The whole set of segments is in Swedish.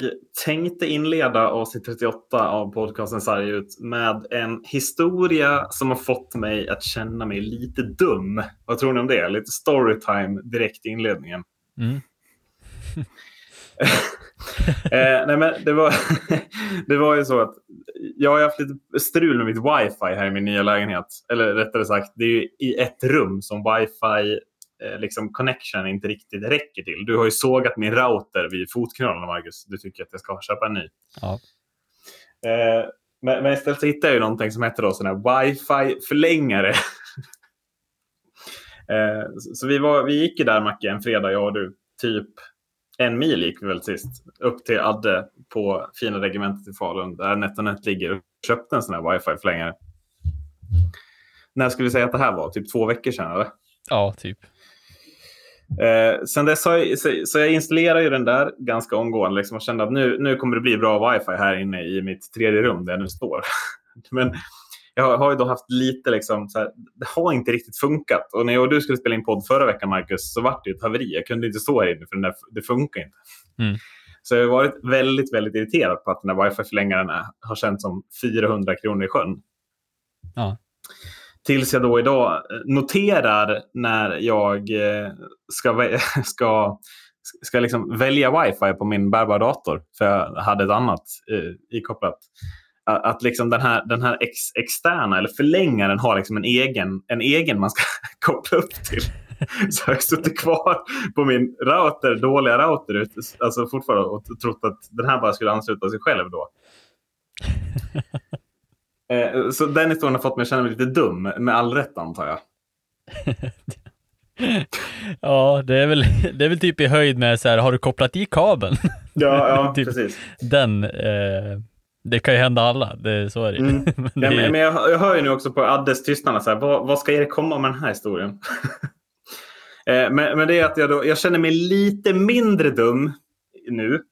Jag tänkte inleda avsnitt 38 av podcasten Sarg ut med en historia som har fått mig att känna mig lite dum. Vad tror ni om det? Lite storytime direkt i inledningen. Mm. eh, nej men det, var det var ju så att jag har haft lite strul med mitt wifi här i min nya lägenhet. Eller rättare sagt, det är i ett rum som wifi eh, liksom connection inte riktigt räcker till. Du har ju sågat min router vid fotknölarna, Marcus. Du tycker att jag ska köpa en ny. Ja. Eh, men, men, istället så hittade jag ju någonting som heter då sån här wifi-förlängare. eh, så, så vi, var, vi gick ju där, Macke, en fredag, jag och du. Typ en mil gick vi väl sist. Upp till Adde på fina regementet i Falun, där NetOnNet ligger. Och köpte en sån här wifi-förlängare. När skulle vi säga att det här var? Typ två veckor sedan, eller? Ja, typ. Eh, sen dess har jag, så, så jag installerade ju den där ganska omgående liksom, och kände att nu, nu kommer det bli bra wifi här inne i mitt tredje rum där jag nu står. Men jag har ju då haft lite, liksom, så här, det har inte riktigt funkat. Och när jag och du skulle spela in podd förra veckan, Marcus, så var det ett haveri. Jag kunde inte stå här inne för den där, det funkar inte. Mm. Så jag har varit väldigt, väldigt irriterad på att den där wifi-förlängaren har känts som 400 kronor i sjön. Ja. Tills jag då idag noterar när jag eh, ska, ska, ska liksom välja wifi på min bärbara dator, för jag hade ett annat eh, ikopplat. Att liksom den här, den här ex, externa, eller förlängaren, har liksom en egen, en egen man ska koppla upp till. Så jag har suttit kvar på min router, dåliga router, alltså fortfarande och trott att den här bara skulle ansluta sig själv då. Eh, så den historien har fått mig att känna mig lite dum, med all rätt antar jag. ja, det är, väl, det är väl typ i höjd med så här, har du kopplat i kabeln? Ja, ja typ precis. Den, eh, det kan ju hända alla, det, så är det mm. men, det... Ja, men jag, jag, hör ju nu också på Addes tystnad, så här, vad, vad ska Erik komma med den här historien? eh, men, men det är att jag, då, jag känner mig lite mindre dum nu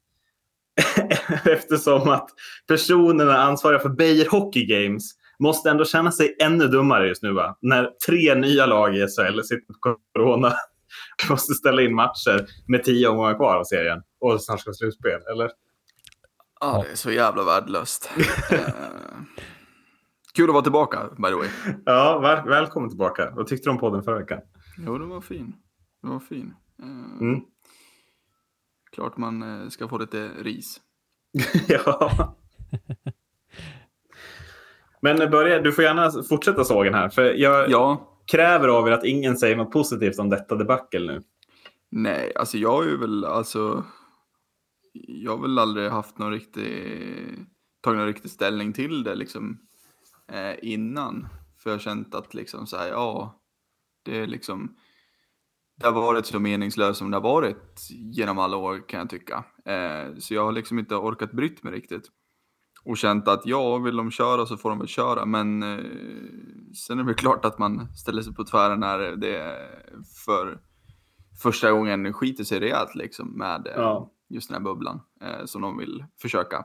Eftersom att personerna ansvariga för Beijer Hockey Games måste ändå känna sig ännu dummare just nu. Va? När tre nya lag i SHL sitter på corona och måste ställa in matcher med tio omgångar kvar av serien. Och snart ska slutspel, eller? Ja, det är så jävla värdelöst. uh, kul att vara tillbaka, by the way. Ja, väl, välkommen tillbaka. Vad tyckte du om podden förra veckan? Jo, den var fin. Den var fin. Uh, mm. Klart man eh, ska få lite ris. ja. Men börja, du får gärna fortsätta sågen här. För jag ja. kräver av er att ingen säger något positivt om detta debacle nu. Nej, alltså jag ju väl alltså. Jag har väl aldrig haft någon riktig, tagit någon riktig ställning till det liksom eh, innan. För jag har känt att liksom så här, ja, det är liksom det har varit så meningslöst som det har varit genom alla år kan jag tycka. Eh, så jag har liksom inte orkat brytt mig riktigt. Och känt att ja, vill de köra så får de väl köra. Men eh, sen är det väl klart att man ställer sig på tvären när det för första gången skiter sig rejält liksom med eh, ja. just den här bubblan eh, som de vill försöka.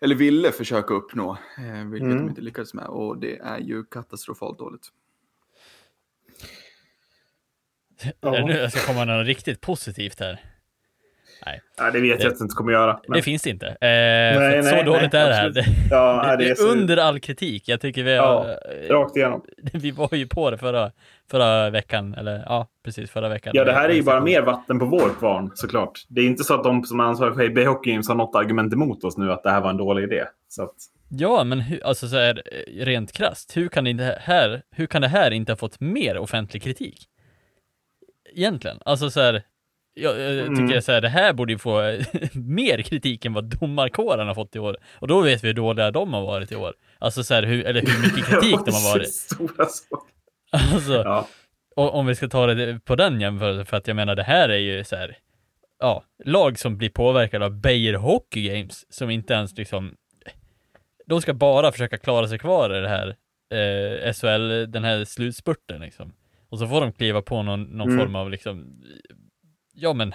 Eller ville försöka uppnå, eh, vilket mm. de inte lyckades med. Och det är ju katastrofalt dåligt. Ja. nu jag ska komma med något riktigt positivt här. Nej. Ja, det vet jag att det inte kommer göra. Men... Det finns det inte. Eh, nej, nej, så nej, dåligt är det här. Det, ja, det är så... under all kritik. Jag tycker vi har... Ja, rakt igenom. Vi var ju på det förra, förra veckan, eller ja, precis förra veckan. Ja, det här är ju bara mer vatten på vår kvarn såklart. Det är inte så att de som är ansvariga för AB Hockey Games har något argument emot oss nu att det här var en dålig idé. Så att... Ja, men hur, alltså så här, rent krast, hur kan, det här, hur kan det här inte ha fått mer offentlig kritik? egentligen. Alltså så här, jag, jag tycker mm. så här, det här borde ju få mer kritik än vad domarkåren har fått i år. Och då vet vi hur dåliga de har varit i år. Alltså så här, hur, eller hur mycket kritik de har varit. Stora Alltså, ja. och, om vi ska ta det på den jämförelsen, för att jag menar det här är ju så här, ja, lag som blir påverkade av Beijer Hockey Games, som inte ens liksom, de ska bara försöka klara sig kvar i det här eh, SHL, den här slutspurten liksom. Och så får de kliva på någon, någon mm. form av liksom, ja men,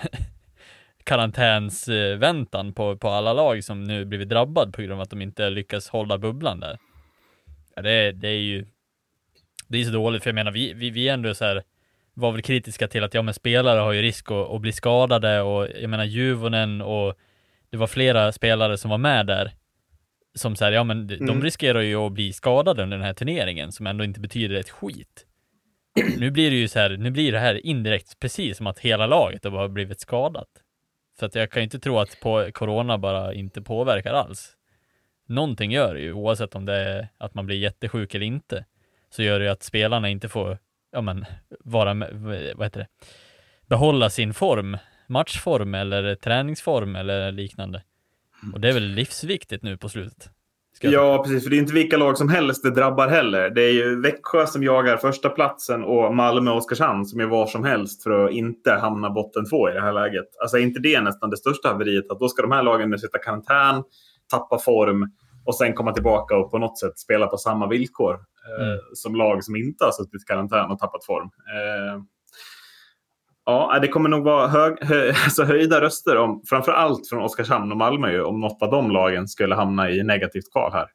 karantänsväntan på, på alla lag som nu blivit drabbad på grund av att de inte lyckas hålla bubblan där. Ja, det, det är ju, det är så dåligt, för jag menar, vi, vi, vi är ändå så här, var väl kritiska till att ja men spelare har ju risk att, att bli skadade och jag menar Juvonen och det var flera spelare som var med där som säger, ja men de Mm. riskerar ju att bli skadade under den här turneringen som ändå inte betyder ett skit nu blir det ju så här, nu blir det här indirekt precis som att hela laget har blivit skadat. Så att jag kan ju inte tro att på corona bara inte påverkar alls. Någonting gör det ju, oavsett om det är att man blir jättesjuk eller inte, så gör det ju att spelarna inte får, ja men, vara med, vad heter det, behålla sin form, matchform eller träningsform eller liknande. Och det är väl livsviktigt nu på slutet. Ja, precis. För det är inte vilka lag som helst det drabbar heller. Det är ju Växjö som jagar första platsen och Malmö och Oskarshamn som är var som helst för att inte hamna botten två i det här läget. Alltså är inte det nästan det största haveriet? Att då ska de här lagen nu sitta i karantän, tappa form och sen komma tillbaka och på något sätt spela på samma villkor eh, Mm. som lag som inte har suttit i karantän och tappat form. Eh, Ja, det kommer nog vara hög, hö, alltså höjda röster om framför allt från Oskarshamn och Malmö ju, om något av de lagen skulle hamna i negativt kval här.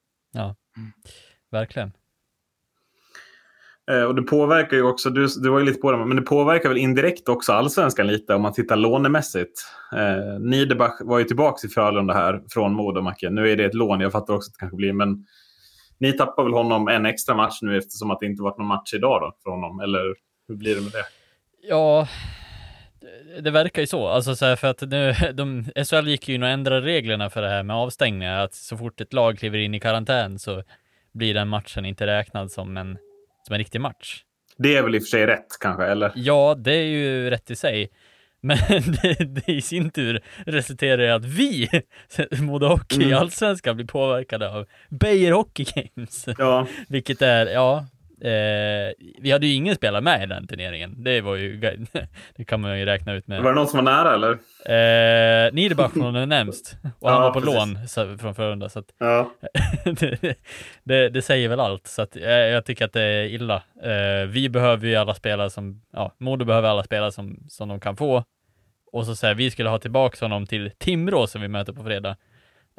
Verkligen. Eh, och det påverkar ju också, du, du var ju lite på det, men det påverkar väl indirekt också allsvenskan lite om man tittar lånemässigt. Eh, Niederbach var ju tillbaka i Frölunda här från Modo, Macke. Nu är det ett lån, jag fattar också att det kanske blir, men ni tappar väl honom en extra match nu eftersom att det inte varit någon match idag då för honom, eller hur blir det med det? Ja, det, verkar ju så. Alltså så här, för att nu, de, SHL gick ju in och ändrade reglerna för det här med avstängningar. Att så fort ett lag kliver in i karantän så blir den matchen inte räknad som en, som en riktig match. Det är väl i och för sig rätt kanske, eller? Ja, det är ju rätt i sig. Men det, det i sin tur resulterar i att vi, Modo Hockey Mm. Allsvenskan, blir påverkade av Beijer Hockey Games. Ja, Vilket är, ja, eh, vi hade ju ingen spelare med i den turneringen. Det var ju, det kan man ju räkna ut med. var det någon som var nära eller? Eh, Niederbach den närmst. Och han Ja, var på precis. lån så, från Frölunda. Så att Ja. det, det, det säger väl allt. Så att, eh, jag tycker att det är illa. Eh, vi behöver ju alla spelare som, ja, Modo behöver alla spelare som, som de kan få. Och så säger vi skulle ha tillbaka honom till Timrå som vi möter på fredag.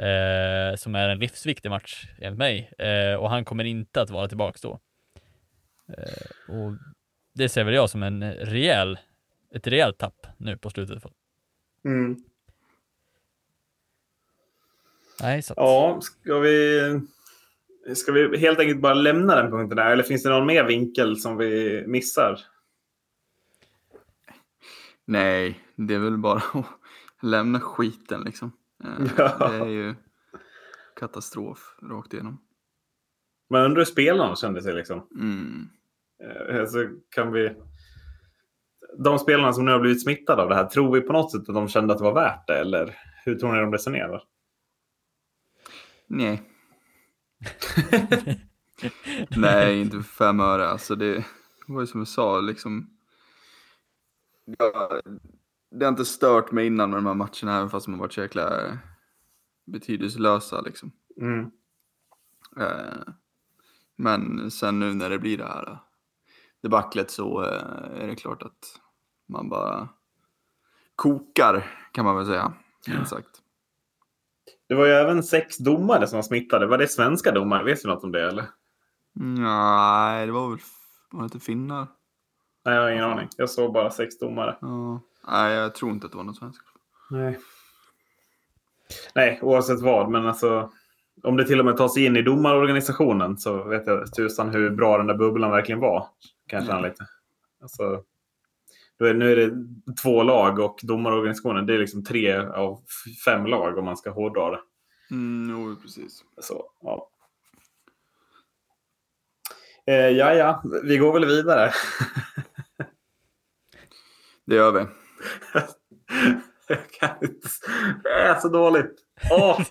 Eh, som är en livsviktig match enligt mig. Eh, och han kommer inte att vara tillbaka då. Eh, och det ser väl jag som en rejäl, ett rejält tapp nu på slutet. Mm. Nej, så att, Ja, ska vi, ska vi helt enkelt bara lämna den punkten där? Eller finns det någon mer vinkel som vi missar? Nej, det är väl bara att lämna skiten liksom. Eh, Ja. Det är ju katastrof rakt igenom. Man undrar hur spelarna kände sig liksom. Mm. Eh, Alltså, kan vi... De spelarna som nu har blivit smittade av det här, tror vi på något sätt att de kände att det var värt det? Eller hur tror ni de resonerar? Nej. Nej, inte för fem öre. Alltså det var ju som jag sa, liksom. Ja, det har inte stört mig innan med de här matcherna, även fast de har varit så jäkla betydelselösa liksom. Mm. Eh, Men sen nu när det blir det här debaclet så eh, är det klart att man bara kokar, kan man väl säga. Sagt. Det var ju även sex domare som var smittade. Var det svenska domare? Vet du något om det? Eller? Nej, det var väl, var det inte finnar? Nej, jag har ingen aning. Jag såg bara sex domare. Ja. Nej, jag tror inte att det var något svenskt. Nej. Nej, oavsett vad. Men alltså, om det till och med tar sig in i domarorganisationen så vet jag tusan hur bra den där bubblan verkligen var. Kanske han lite. Alltså, är, nu är det två lag och domarorganisationen det är liksom tre av fem lag om man ska hårdra det. Mm, jo, precis. Så, ja. Eh, ja, ja, vi går väl vidare. Det gör vi. Jag kan inte. Det är så dåligt. Åh!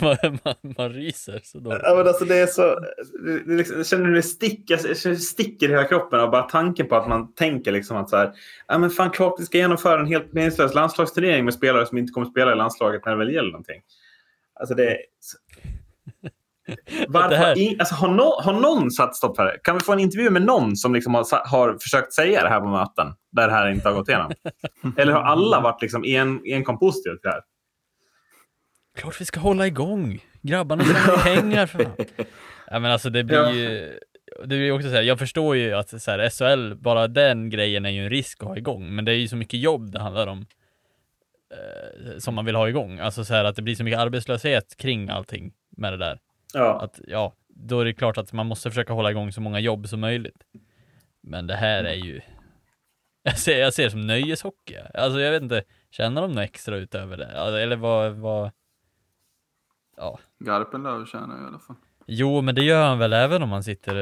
man, man, man ryser så då. Ja, men alltså det är så... Det, liksom, jag känner hur det sticker, det sticker i hela kroppen av bara tanken på att man tänker liksom att så här, ja men fan klart vi ska genomföra en helt meningslös landslagsturnering med spelare som inte kommer spela i landslaget när det väl gäller någonting. Alltså det är... Varför, här- alltså, har, no, har någon satt stopp för det? Kan vi få en intervju med någon som liksom har, har försökt säga det här på möten där det här inte har gått igenom? Eller har alla varit liksom en, enkom positiva till det här? Klart vi ska hålla igång! Grabbarna tjänar pengar för fan. Ja men alltså det blir Ja. ju, det blir ju också så här, jag förstår ju att så här, SHL, bara den grejen är ju en risk att ha igång, men det är ju så mycket jobb det handlar om. eh, som man vill ha igång. Alltså så här att det blir så mycket arbetslöshet kring allting med det där. Ja. Att ja, då är det klart att man måste försöka hålla igång så många jobb som möjligt. Men det här är ju, jag ser, jag ser det som nöjeshockey. Alltså jag vet inte, känner de något extra utöver det? Alltså, Eller vad, vad, ja. Garpenlöv tjänar i alla fall. Jo, men det gör han väl även om han sitter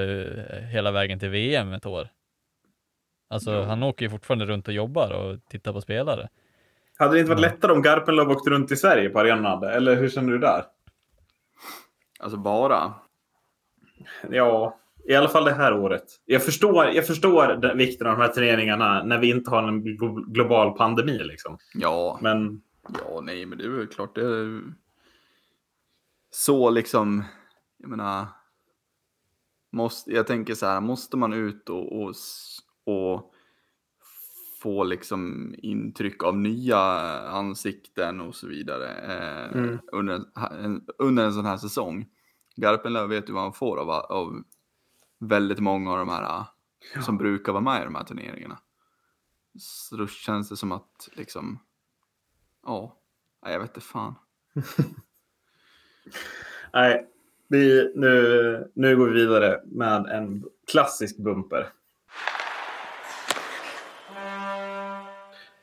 eh, hela vägen till VM ett år. Alltså Ja. han åker ju fortfarande runt och jobbar och tittar på spelare. Hade det inte varit lättare om Garpenlöv åkte runt i Sverige på arenan? Eller hur känner du där? Alltså bara. Ja, i alla fall det här året. Jag förstår, jag förstår den, vikten av de här turneringarna när vi inte har en glo- global pandemi. Liksom. Ja, Men ja, nej, men det är väl klart det är så liksom. Jag menar. Måste, jag tänker så här, måste man ut och, och, och få liksom intryck av nya ansikten och så vidare eh, Mm. under, en, under en sån här säsong. Garpenlöv vet ju vad han får av, av väldigt många av de här eh, som brukar vara med i de här turneringarna. Så då känns det som att liksom, ja, jag vet inte fan. nej, vi, nu, nu går vi vidare med en klassisk bumper.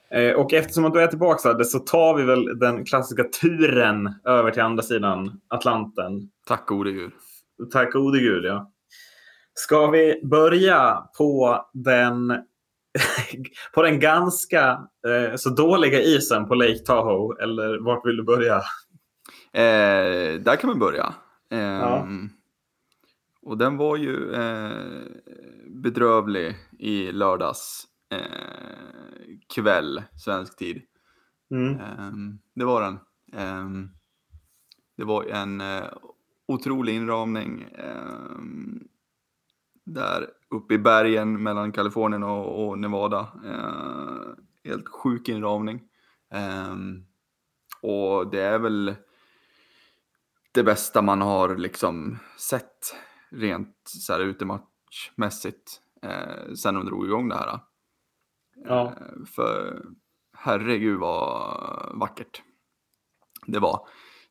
Eh, Och eftersom att du är tillbaka så tar vi väl den klassiska turen över till andra sidan Atlanten. Tack gode gud. Tack gode gud, ja. Ska vi börja på den, på den ganska eh, så dåliga isen på Lake Tahoe? Eller vart vill du börja? Eh, där kan vi börja. Eh, Ja. Och den var ju eh, bedrövlig i lördags eh, kväll, svensk tid. Mm. Ehm, det var den. Ehm, det var en eh, otrolig inramning ehm, där uppe i bergen mellan Kalifornien och, och Nevada. Eh, helt sjuk inramning. Ehm, och det är väl det bästa man har liksom sett rent så här utematchmässigt eh, sen de drog igång det här. Ja. Eh, För herregud vad vackert det var.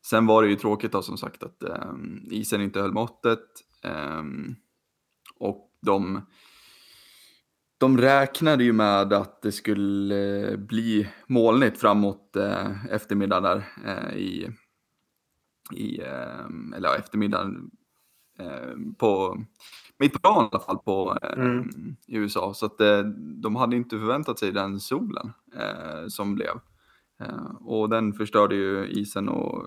Sen var det ju tråkigt då som sagt att eh, isen inte höll måttet. Eh, och de, de räknade ju med att det skulle bli molnigt framåt eh, eftermiddag där eh, i, i eh, eller ja, eftermiddagen eh, på mitt på dagen i alla fall på, eh, Mm. i USA. Så att eh, de hade inte förväntat sig den solen eh, som blev. Eh, och den förstörde ju isen och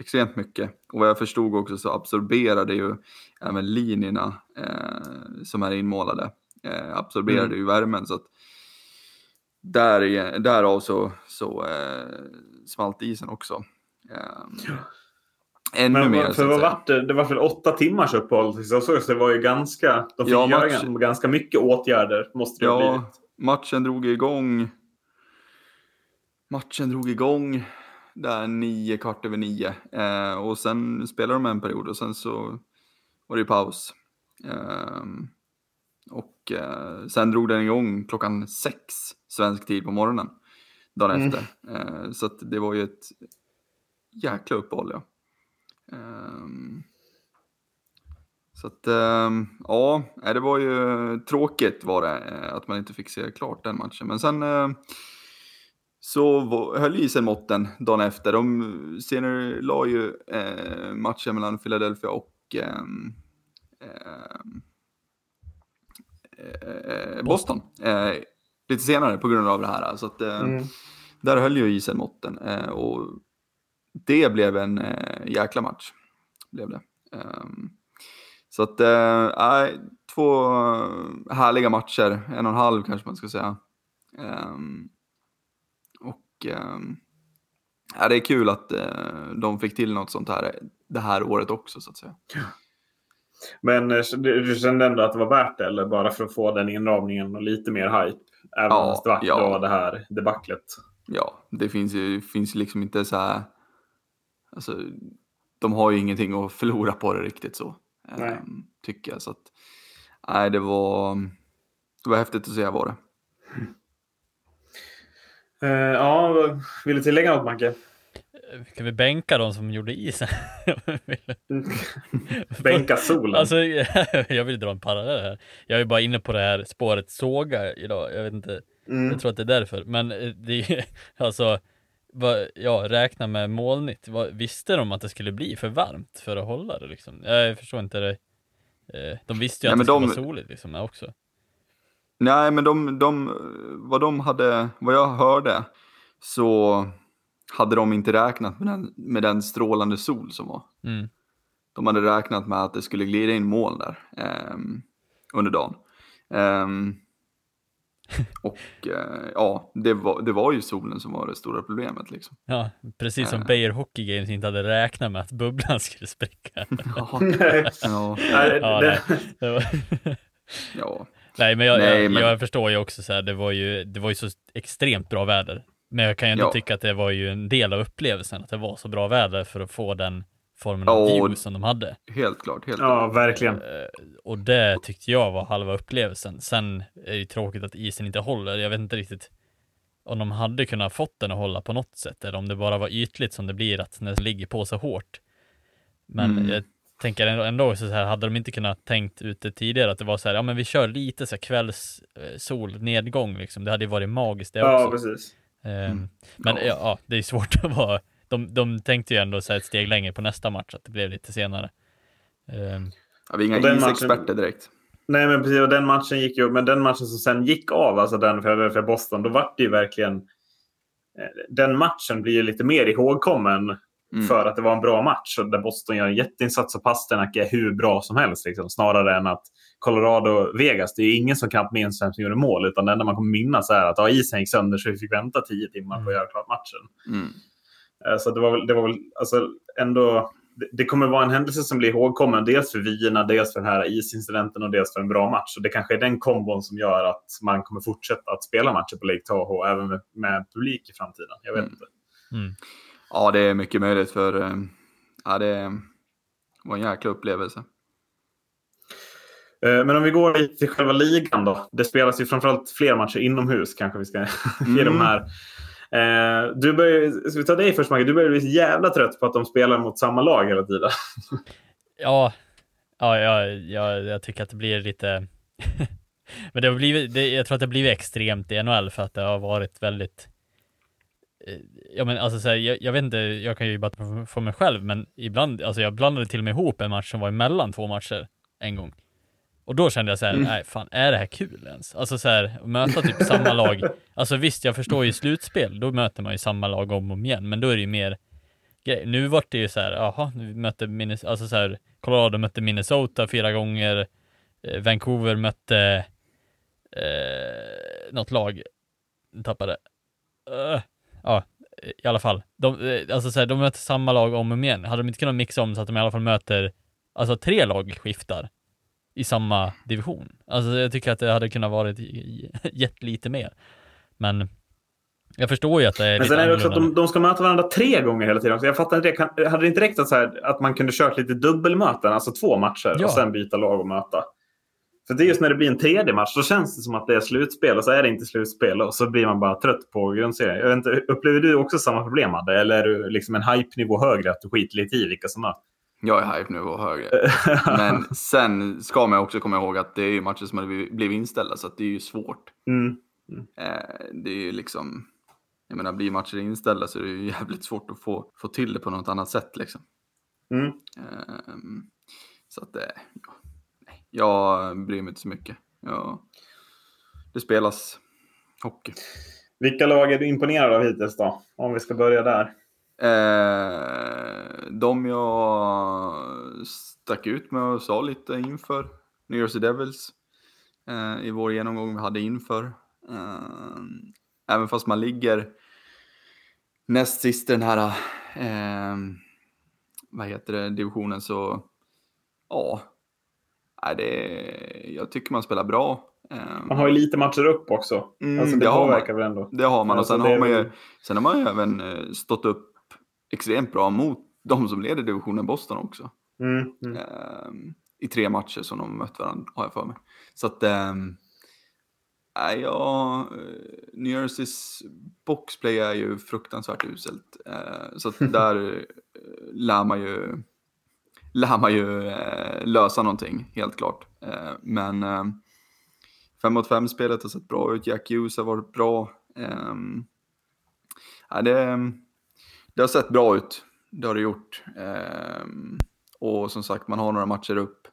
extremt mycket. Och vad jag förstod också så absorberade ju även linjerna som är inmålade absorberade Mm. ju värmen. Så att där, därav så, så eh, smalt isen också. Eh, ännu Men mer för vad vart det? Det var väl åtta timmars uppehåll? Så så det var ju ganska... De fick Ja, göra match- ganska, mycket åtgärder. Måste det ha Ja, blivit. matchen drog igång. Matchen drog igång där nio, kvart över nio. Eh, och sen spelade de en period och sen så var det ju paus. Ehm, och eh, sen drog den igång klockan sex svensk tid på morgonen. Dagen Mm. efter. Eh, så det var ju ett jäkla uppehåll ja. Ehm, så att, ehm, ja, det var ju tråkigt var det eh, att man inte fick se klart den matchen. Men sen eh, så var, höll isen måtten dagen efter. De senare la ju eh, matchen mellan Philadelphia och ehm, eh, Boston. Lite senare på grund av det här. Så att, Mm. där höll ju isen måtten. Och det blev en eh, jäkla match. Blev det. Ehm, så att, eh, två härliga matcher. En och en halv kanske man ska säga. Ehm, och ehm, ja, det är kul att eh, de fick till något sånt här det här året också så att säga. Men eh, du du kände ändå att det var värt det? Eller bara för att få den inramningen och lite mer hype? Även Ja, fast det var ja. det här debaclet. Ja, det finns ju finns liksom inte så här. Alltså, de har ju ingenting att förlora på det riktigt så. Nej. ehm, tycker jag. Så att, nej, det var, det var häftigt att se var det. Uh, ja, vill du tillägga något Macke? Kan vi bänka de som gjorde isen? bänka solen? Alltså, jag vill dra en parallell här. Jag är bara inne på det här spåret såga idag. Jag vet inte. Mm. Jag tror att det är därför. Men eh, det är alltså, vad, ja, räkna med molnigt. Vad, visste de att det skulle bli för varmt för att hålla det liksom? Jag förstår inte det. Eh, de visste ju Nej, att det skulle de... vara soligt liksom också. Nej, men de, de, vad de hade, vad jag hörde, så hade de inte räknat med den, med den strålande sol som var. Mm. De hade räknat med att det skulle glida in moln där eh, under dagen. Eh, och eh, ja, det var, det var ju solen som var det stora problemet liksom. Ja, precis som uh, Beijer Hockey Games inte hade räknat med att bubblan skulle spricka. ja, ja. ja, ja. Nej, men jag, Nej, jag, men... jag, förstår ju också så här, det var ju, det var ju så extremt bra väder. Men jag kan ju ändå ja. tycka att det var ju en del av upplevelsen, att det var så bra väder för att få den formen av view som de hade. Helt klart, helt Ja, klart. verkligen. Uh, och det tyckte jag var halva upplevelsen. Sen är det ju tråkigt att isen inte håller. Jag vet inte riktigt om de hade kunnat fått den att hålla på något sätt, eller om det bara var ytligt som det blir, att när det ligger på så hårt. Men mm. jag tänker ändå, ändå så här, hade de inte kunnat tänkt ut det tidigare, att det var så här, ja men vi kör lite så här kvälls eh, solnedgång liksom, det hade ju varit magiskt det ja, också. Precis. Um, mm. Men ja. ja, det är svårt att vara, de, de tänkte ju ändå så ett steg längre på nästa match, att det blev lite senare. Um, ja, vi är inga isexperter direkt. Nej, men precis. Och den matchen gick ju, men den matchen som sen gick av, alltså den för, för Boston, då var det ju verkligen... Eh, den matchen blir ju lite mer ihågkommen Mm. För att det var en bra match och där Boston gör en jätteinsats och Pasternak är hur bra som helst. Liksom, snarare än att Colorado-Vegas, det är ingen som knappt minns vem som gjorde mål. Utan det enda man kommer minnas är att ja, isen gick sönder så vi fick vänta tio timmar på att mm. göra klart matchen. Mm. Så det var väl, det var väl alltså, ändå... Det, det kommer vara en händelse som blir ihågkommen. Dels för vyerna, dels för den här isincidenten och dels för en bra match. Och det kanske är den kombon som gör att man kommer fortsätta att spela matcher på Lake Tahoe även med, med publik i framtiden. Jag vet mm. inte. Mm. Ja, det är mycket möjligt för eh, ja, det var en jäkla upplevelse. Eh, men om vi går till själva ligan då. Det spelas ju framförallt fler matcher inomhus kanske vi ska ge mm. de här. Eh, du börjar, ska vi ta dig först Maggie? Du börjar bli så jävla trött på att de spelar mot samma lag hela tiden. ja, ja, ja, ja, jag tycker att det blir lite... Men det har blivit, det, jag tror att det har blivit extremt i NHL för att det har varit väldigt eh, ja men alltså så här, jag, jag, vet inte, jag kan ju bara få mig själv, men ibland, alltså jag blandade till och med ihop en match som var emellan två matcher en gång. Och då kände jag så här, mm. nej fan, är det här kul ens? Alltså så här, möta typ samma lag. Alltså visst, jag förstår ju slutspel, då möter man ju samma lag om och om igen, men då är det ju mer grej. Nu vart det ju så här, jaha, nu mötte Minnesota, alltså så här, Colorado mötte Minnesota fyra gånger, eh, Vancouver mötte eh, något lag, tappade. Uh, ja, i alla fall. De, eh, alltså så här, de möter samma lag om och om igen. Hade de inte kunnat mixa om så att de i alla fall möter, alltså tre lag skiftar i samma division. Alltså jag tycker att det hade kunnat varit gett lite mer. Men jag förstår ju att det är Men sen är det också att de, de, ska möta varandra tre gånger hela tiden. jag fattar inte. Kan, hade det inte räckt att, så här, att man kunde kört lite dubbelmöten, alltså två matcher ja. och sen byta lag och möta? För det är just när det blir en tredje match, då känns det som att det är slutspel och så är det inte slutspel och så blir man bara trött på grundserien. Jag inte, upplever du också samma problem, Adde? Eller är du liksom en hype-nivå högre, att du skiter lite i vilka som är? Jag är hype-nivå högre. Men sen ska man också komma ihåg att det är matcher som har blivit inställda, så det är ju svårt. Mm. Mm. Det är ju liksom, jag menar, blir matcher inställda så är det ju jävligt svårt att få, få till det på något annat sätt liksom. Mm. Ehm, så att, ja jag bryr mig inte så mycket. Ja, det spelas hockey. Vilka lag är du imponerad av hittills då? Om vi ska börja där. Eh, de jag stack ut med och sa lite inför New Jersey Devils eh, i vår genomgång vi hade inför. Eh, även fast man ligger näst sist i den här eh, vad heter det, divisionen så ja, det, jag tycker man spelar bra. Man har ju lite matcher upp också. Mm, alltså det, det påverkar väl ändå. Det har man. Alltså och sen, har man ju, sen har man ju även eh, stått upp extremt bra mot de som leder divisionen Boston också. Mm, mm. Um, I tre matcher som de mött varandra, har jag för mig. Så att, um, Nej, ja, eh, New Jerseys boxplay är ju fruktansvärt uselt. Eh, så att där eh, lär man ju, lär man ju eh, lösa någonting, helt klart. Eh, men 5 mot 5 spelet har sett bra ut, Jack Hughes har varit bra. Ehm, ja, det, det har sett bra ut, det har det gjort. Ehm, och som sagt, man har några matcher upp.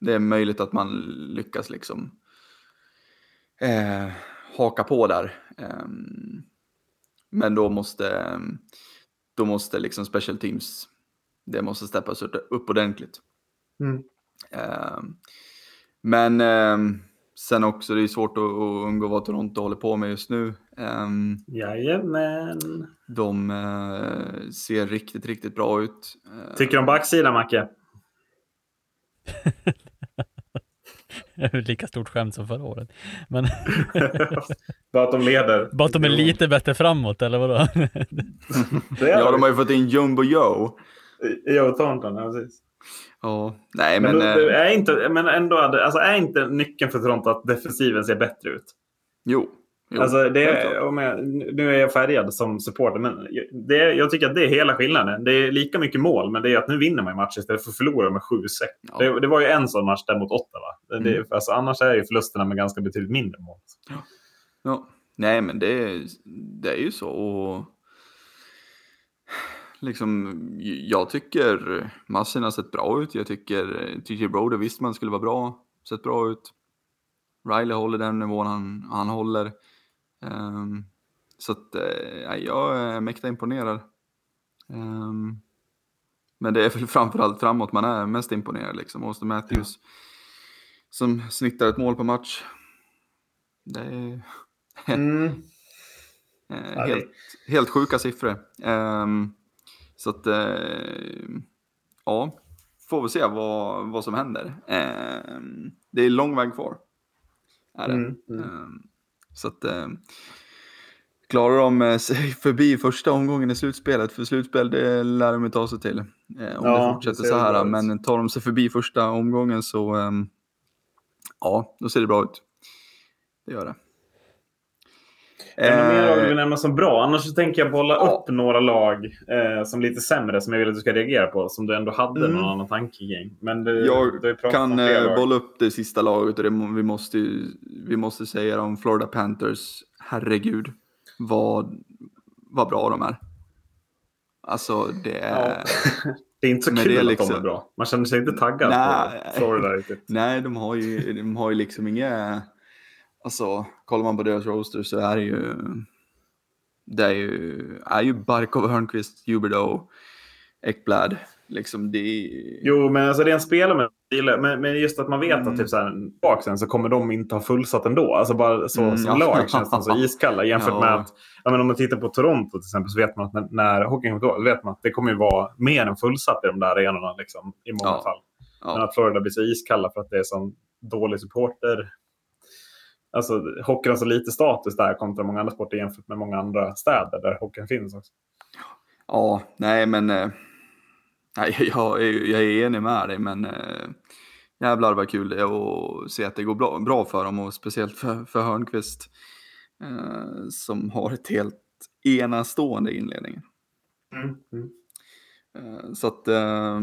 Det är möjligt att man lyckas liksom eh, haka på där. Eh, men då måste, då måste liksom special teams, det måste steppas upp ordentligt. Mm. Eh, men eh, sen också, det är svårt att, att undgå vad Toronto håller på med just nu. Um, Jajamän. De uh, ser riktigt, riktigt bra ut. Uh, Tycker du om backsidan, Macke? Lika stort skämt som förra året. Men Bara att de leder. Bara att de är lite bättre framåt, eller vadå? ja, de har ju fått in Jumbo Joe. Joe Thornton, ja precis. Ja, nej men... men, då, är inte, men ändå, alltså är inte nyckeln för Toronto att defensiven ser bättre ut? Jo. jo alltså det, om jag, nu är jag färgad som supporter, men det, jag tycker att det är hela skillnaden. Det är lika mycket mål, men det är att nu vinner man matcher istället för att förlora med 7-6. Ja. Det, det, var ju en sån match där mot Ottawa. Mm. Alltså, annars är ju förlusterna med ganska betydligt mindre mål. Ja. ja. Nej, men det, det är ju så. Och liksom, jag tycker Massin har sett bra ut. Jag tycker TJ Broder visst man skulle vara bra, sett bra ut. Riley håller den nivån han, han håller. Um, så att uh, jag är mäkta imponerad. Um, men det är väl framförallt framåt man är mest imponerad liksom. Austin Matthews som snittar ett mål per match. Det är mm. helt, helt sjuka siffror. Um, så att, eh, ja, får vi se vad, vad som händer. Eh, det är lång väg kvar. Är det. Mm, mm. Eh, så att, eh, klarar de eh, sig förbi första omgången i slutspelet, för slutspel det lär de ta sig till. Om ja, det fortsätter det så här, men tar de sig förbi första omgången så, ehm, ja, då ser det bra ut. Det gör det. Är det mer lag du vill nämna som bra? Annars så tänker jag bolla ja. upp några lag eh, som lite sämre som jag vill att du ska reagera på. Som du ändå hade mm. någon annan tanke kring. Men det, jag kan eh, bolla upp det sista laget och det, vi, måste, vi måste säga om Florida Panthers. Herregud, vad, vad bra de är. Alltså det är... Ja. Det är inte så kul liksom... att de är bra. Man känner sig inte taggad nej, på Florida riktigt. Nej, de har ju, de har ju liksom inga Alltså, kollar man på deras roster så är det ju... Det är ju, är ju Barkov, Hörnqvist, Huberdeau, Ekblad. Liksom det Jo, men alltså det är en spelare med men, just att man vet mm. att typ så här, bak sen så kommer de inte ha fullsatt ändå. Alltså bara så mm, som ja. lag känns de så iskalla jämfört ja. med att ja, men om man tittar på Toronto till exempel så vet man att när, när hockeyn kommer vet man att det kommer ju vara mer än fullsatt i de där arenorna liksom, i många ja. fall. Men att Florida blir så iskalla för att det är så dålig supporter alltså, hockeyn har så lite status där kontra många andra sporter jämfört med många andra städer där hockeyn finns också. Ja, nej men eh, nej, jag, jag är enig med dig men eh, jävlar vad kul det är att se att det går bra, bra för dem och speciellt för, för Hörnqvist eh, som har ett helt enastående inledning. Mm, mm. Eh, så att eh,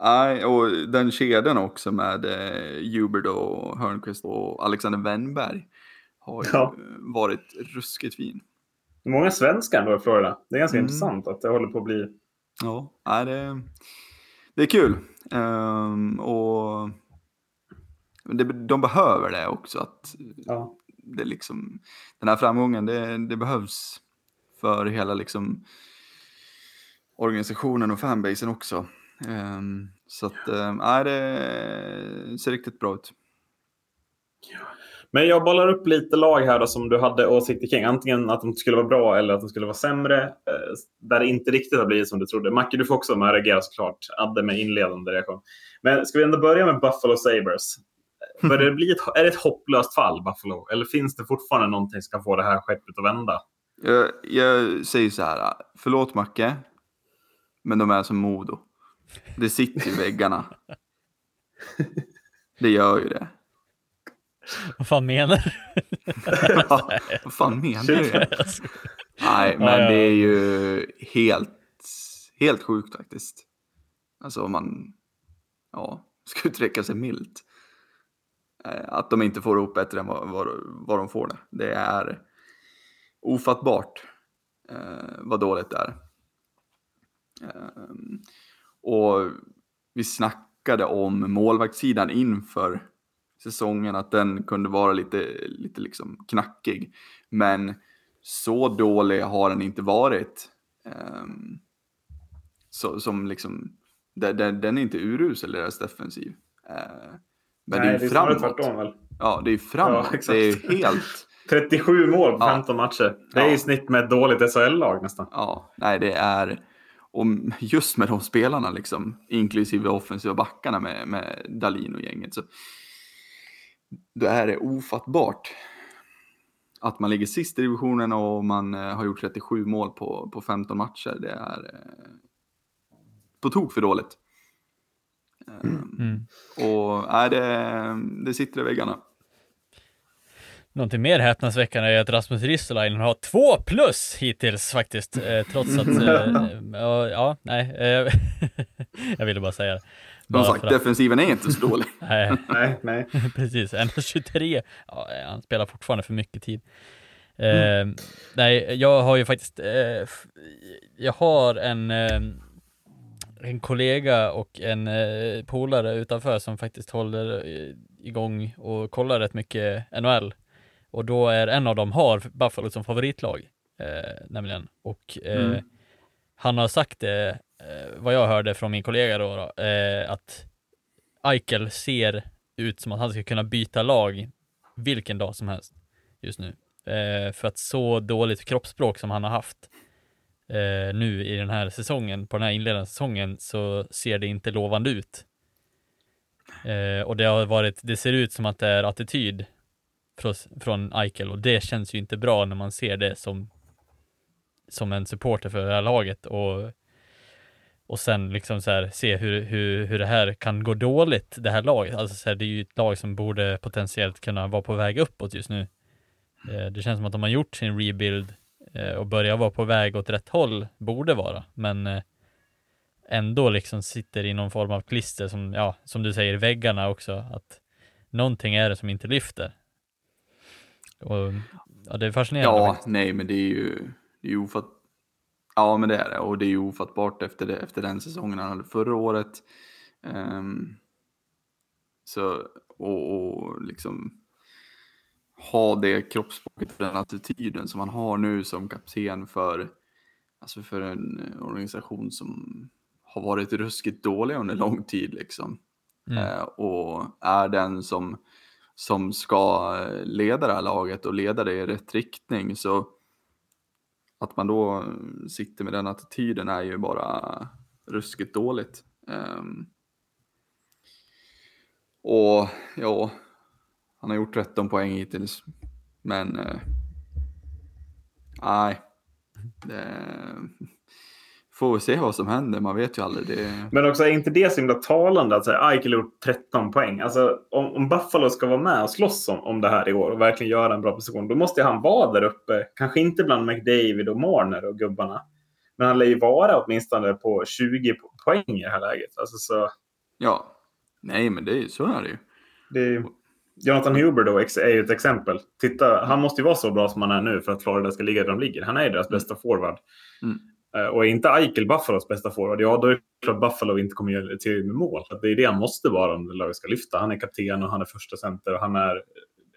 Nej, och den kedjan också med eh, Hubert och Hörnqvist och Alexander Wennberg har ja. varit ruskigt fin. Många svenskar ändå i Florida. Det är ganska mm. intressant att det håller på att bli... Ja, nej, det, det är kul. Um, och det, de behöver det också. Att ja. det liksom, den här framgången, det, det behövs för hela liksom, organisationen och fanbasen också. Um, så att, um, det ser riktigt bra ut. Men jag bollar upp lite lag här då, som du hade åsikter kring. Antingen att de skulle vara bra eller att de skulle vara sämre. Eh, där det inte riktigt har blivit som du trodde. Macke, du får också med reagera såklart. Adde med inledande reaktion. Men ska vi ändå börja med Buffalo Sabres? Bör det bli ett, är det ett hopplöst fall, Buffalo? Eller finns det fortfarande någonting som kan få det här skeppet att vända? Jag, jag säger så här. Förlåt Macke, men de är som Modo. Det sitter i väggarna. Det gör ju det. Vad fan menar du? ja, vad fan menar du? Nej, men det är ju helt, helt sjukt faktiskt. Alltså om man, ja, ska uttrycka sig milt. Eh, Att de inte får ihop bättre än vad, vad, vad de får det. Det är ofattbart eh, vad dåligt det är. Ehm, och vi snackade om målvaktssidan inför säsongen, att den kunde vara lite, lite liksom knackig. Men så dålig har den inte varit. Ehm, så, som liksom, den, den, är inte urusel deras defensiv. Eh, men Nej, det är ju framåt. tvärtom väl. Ja, det är framåt. Ja, det är helt, 37 mål på Ja. 15 matcher. Det är Ja. i snitt med ett dåligt SHL-lag nästan. ja, nej det är, och just med de spelarna liksom, inklusive offensiva backarna med, med Dalin och gänget, så då är det ofattbart att man ligger sist i divisionen och man eh, har gjort 37 mål på, på 15 matcher. Det är eh, på tok för dåligt. Ehm, Mm. Och är det, det sitter i väggarna. Någonting mer häpnadsväckande är att Rasmus Ristolainen har två plus hittills faktiskt, eh, trots att, eh, ja, ja, nej, eh, jag ville bara säga det. Som sagt, att- defensiven är inte så dålig. Nej, Nej, nej. precis. 1,23. Ja, han spelar fortfarande för mycket tid. Eh, nej, jag har ju faktiskt, eh, jag har en, eh, en kollega och en eh, polare utanför som faktiskt håller eh, igång och kollar rätt mycket NHL. Och då är en av dem har Buffalo som favoritlag, eh, nämligen. Och Mm. han har sagt det, Eh, vad jag hörde från min kollega då, då eh, att Eichel ser ut som att han ska kunna byta lag vilken dag som helst just nu. Eh, för att så dåligt kroppsspråk som han har haft eh, nu i den här säsongen, på den här inledande säsongen, så ser det inte lovande ut. Eh, och det har varit, det ser ut som att det är attityd från, från Eichel och det känns ju inte bra när man ser det som som en supporter för det här laget och och sen liksom så här se hur, hur, hur det här kan gå dåligt, det här laget. Alltså så här, det är ju ett lag som borde potentiellt kunna vara på väg uppåt just nu. Eh, det känns som att de har gjort sin rebuild eh, och börjar vara på väg åt rätt håll, borde vara, men eh, ändå liksom sitter i någon form av klister som, ja, som du säger, väggarna också, att någonting är det som inte lyfter. Och ja, det är fascinerande. Ja, nej, men det är ju, det är ju ofatt... Ja, men det är det. Och det är ju ofattbart efter, det, efter den säsongen han hade förra året. Ehm, så, och, och liksom ha det kroppsspråket, den attityden som han har nu som kapten för, alltså för en organisation som har varit ruskigt dålig under lång tid liksom. Mm. Eh, och är den som, som ska leda det här laget och leda det i rätt riktning. Så att man då eh, sitter med den attityden är ju bara ruskigt dåligt. Um, och ja, han har gjort 13 poäng hittills. Men eh, nej, det, får vi se vad som händer. Man vet ju aldrig. Det, Men också är inte det så himla talande att säga Eichel gjort 13 poäng. Alltså om, om Buffalo ska vara med och slåss om, om det här i år och verkligen göra en bra position, då måste han vara där uppe. Kanske inte bland McDavid och Marner och gubbarna. Men han lär ju vara åtminstone på 20 po- poäng i det här läget. Alltså, så ja, nej men det är så är det ju. det är, Jonathan Huber då är ju ett exempel. Titta, han måste ju vara så bra som han är nu för att Florida ska ligga där de ligger. Han är ju deras bästa forward. Mm. Eh, Och är inte Eichel Buffalos bästa forward, ja då är det klart Buffalo inte kommer till med mål. Det är det han måste vara om laget ska lyfta. Han är kapten och han är första center och han är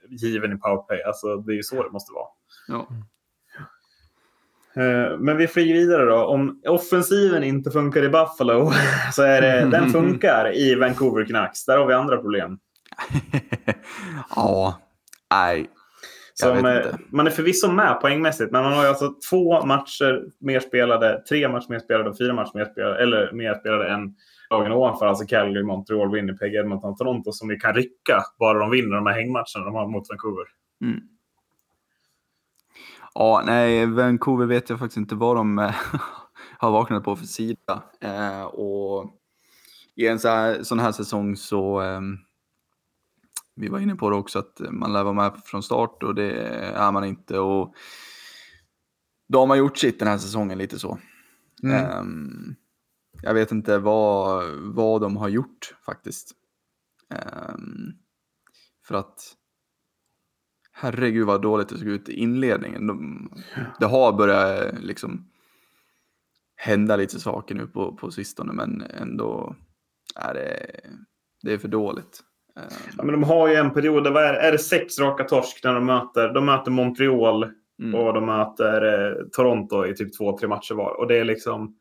given i powerplay. Alltså det är ju så det måste vara. Ja. Eh, Men vi flyger vidare då. Om offensiven inte funkar i Buffalo så är det, den funkar i Vancouver Canucks. Där har vi andra problem. ja, nej. Som, eh, man är förvisso med poängmässigt, men man har ju alltså två matcher mer spelade, tre matcher mer spelade och fyra matcher mer spelade, eller mer spelade än lagen ovanför, alltså Calgary, Montreal, Winnipeg, Edmonton, Toronto, som vi kan rycka bara de vinner de här hängmatcherna de har mot Vancouver. Mm. Ja, nej, Vancouver vet jag faktiskt inte vad de eh, har vaknat på för sida. Eh, och i en så här, sån här säsong så eh, vi var inne på det också, att man lär vara med från start och det är man inte. Och då har man gjort sitt den här säsongen lite så. Mm. Um, jag vet inte vad, vad de har gjort faktiskt. Um, för att herregud vad dåligt det såg ut i inledningen. De, det har börjat liksom hända lite saker nu på, på sistone men ändå är det, det är för dåligt. Ja, men de har ju en period, där är, är det sex raka torsk när de möter, de möter Montreal mm. och de möter eh, Toronto i typ två, tre matcher var. Och det är liksom...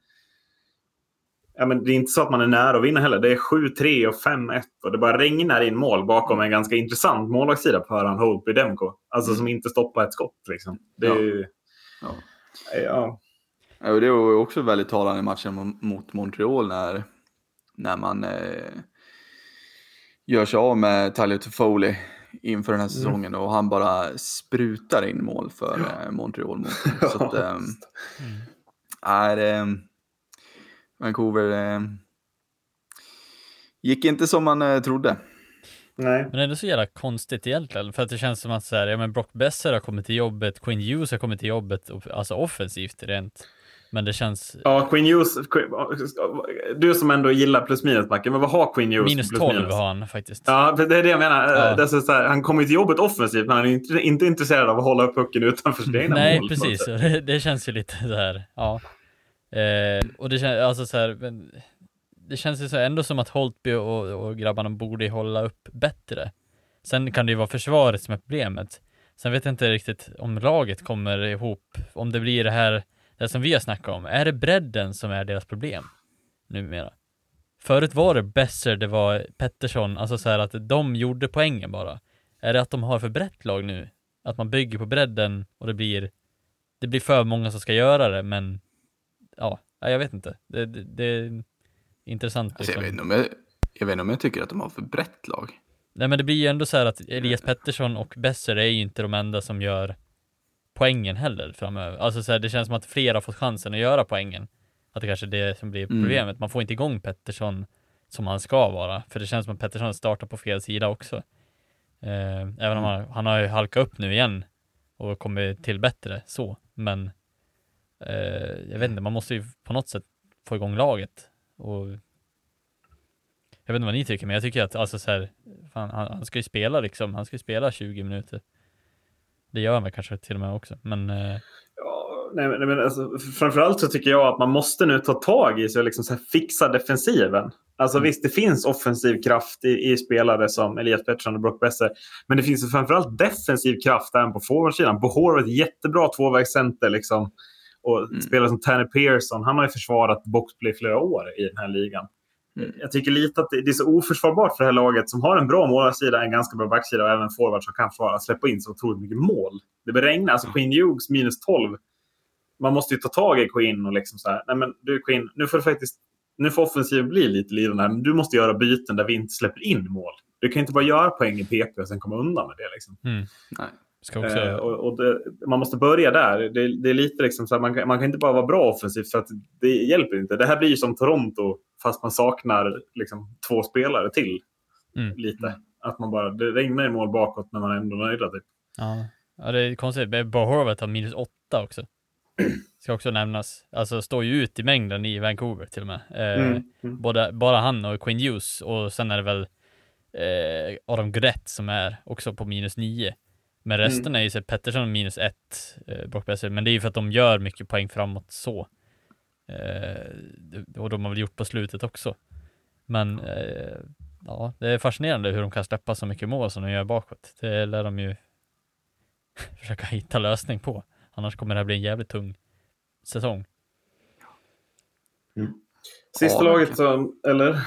Ja, men det är inte så att man är nära att vinna heller. Det är 7-3 och 5-1 och det bara regnar in mål bakom en ganska intressant målvaktssida på Höran Holtby Demko. Alltså mm. som inte stoppar ett skott. Liksom. Det är ju... Ja. Ja. ja. det var också väldigt talande i matchen mot Montreal när, när man eh, gör sig av med Tyler Toffoli inför den här mm. säsongen mm. och han bara sprutar in mål för ja. Montreal. Mot. Så att, ähm, mm. är, äh, Vancouver äh, gick inte som man äh, trodde. Nej. Men det är så jävla konstigt egentligen, för att det känns som att så här, ja men Brock Besser har kommit till jobbet, Quinn Hughes har kommit till jobbet, alltså offensivt rent men det känns... Ja, Queen Hughes, du som ändå gillar plus minus-backen, men vad har Queen Hughes? Minus 12 minus? har han faktiskt. Ja, det är det jag menar. Ja. Det är så här, han kommer till jobbet offensivt, men han är inte, inte intresserad av att hålla upp pucken utanför sina egna Nej, mål. Precis. Det, det, känns ju lite så här, ja. Eh, och det känns, alltså så här, men, det känns ju så här, ändå som att Holtby och, och grabbarna borde hålla upp bättre. Sen kan det ju vara försvaret som är problemet. Sen vet jag inte riktigt om laget kommer ihop, om det blir det här det som vi har snackat om, är det bredden som är deras problem numera? Förut var det Besser, det var Pettersson, alltså så här att de gjorde poängen bara. Är det att de har för brett lag nu? Att man bygger på bredden och det blir, det blir för många som ska göra det, men ja, jag vet inte. Det, det, det är intressant. Alltså, liksom. jag, vet inte om jag, jag vet inte om jag tycker att de har för brett lag. Nej men det blir ju ändå så här att Elias Pettersson och Besser är ju inte de enda som gör poängen heller framöver. Alltså så här, det känns som att fler har fått chansen att göra poängen. Att det kanske är det som blir mm. problemet. Mm. Man får inte igång Pettersson som han ska vara. För det känns som att Pettersson startar på fel sida också. Eh, även om han, han har ju halkat upp nu igen och kommit till bättre så. Men eh, jag vet inte, man måste ju på något sätt få igång laget. Och jag vet inte vad ni tycker, men jag tycker att alltså så här, fan, han, han ska ju spela liksom, han ska ju spela 20 minuter. Det gör man kanske till och med också, men... Eh... Ja, nej, nej, men alltså, framförallt så tycker jag att man måste nu ta tag i sig och liksom så fixa defensiven. Alltså mm. visst, det finns offensiv kraft i, i, spelare som Elias Pettersson och Brock Besser. Men det finns framförallt defensiv kraft även på forwardsidan. Bohor är ett jättebra tvåvägscenter. Liksom. Och mm. spelare som Tanner Pearson, han har ju försvarat boxplay flera år i den här ligan. Mm. Jag tycker lite att det är så oförsvarbart för det här laget som har en bra målarsida, en ganska bra backsida och även forward som kan försvara, släppa in så otroligt mycket mål. Det börjar regna. Alltså Queen Hughes minus 12. Man måste ju ta tag i Queen och liksom så här, nej men du Queen, nu får du faktiskt, nu får offensiven bli lite lidande här, men du måste göra byten där vi inte släpper in mål. Du kan inte bara göra poäng i PP och sen komma undan med det liksom. Mm. Nej. Eh, och, och det, man måste börja där. Det, det är lite liksom så man, kan, man kan inte bara vara bra offensivt för att det hjälper inte. Det här blir ju som Toronto fast man saknar liksom, två spelare till. Mm. Lite. Att man bara, det regnar i mål bakåt när man är ändå nöjda. Typ. Ja. ja, det är konstigt. Bohorvat har minus åtta också. Ska också nämnas. Alltså står ju ut i mängden i Vancouver till och med. Eh, mm. Mm. Både, bara han och Quinn Hughes och sen är det väl eh, Adam Gret som är också på minus nio. Men resten mm. är ju så Pettersson minus ett, eh, Brock Besser, men det är ju för att de gör mycket poäng framåt så. Eh, och de har väl gjort på slutet också. Men eh, ja, det är fascinerande hur de kan släppa så mycket mål som de gör bakåt. Det lär de ju försöka hitta lösning på. Annars kommer det här bli en jävligt tung säsong. Mm. Sista ja, laget, så, eller?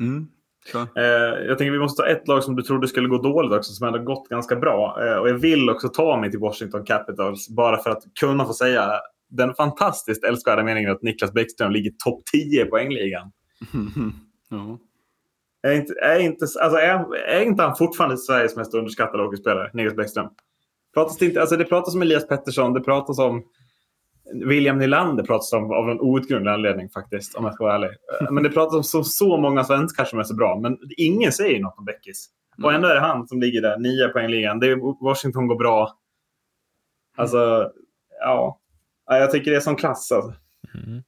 Mm. Eh, jag tänker vi måste ta ett lag som du trodde skulle gå dåligt också, som ändå gått ganska bra. Eh, och jag vill också ta mig till Washington Capitals bara för att kunna få säga den fantastiskt älskvärda meningen att Niklas Bäckström ligger topp 10 i poängligan. ja. Är inte, är, inte, alltså är, är inte han fortfarande Sveriges mest underskattade hockeyspelare, Niklas Bäckström? Pratas inte, alltså det pratas om Elias Pettersson, det pratas om William Nylander pratas om av en outgrundlig anledning faktiskt, om jag ska vara ärlig. Men det pratas om så, så många svenskar som är så bra, men ingen säger något om Bäckis. Och ändå är det han som ligger där, nio poäng ligan. Det är, Washington går bra. Alltså, ja. ja. Jag tycker det är som klass alltså. Mm.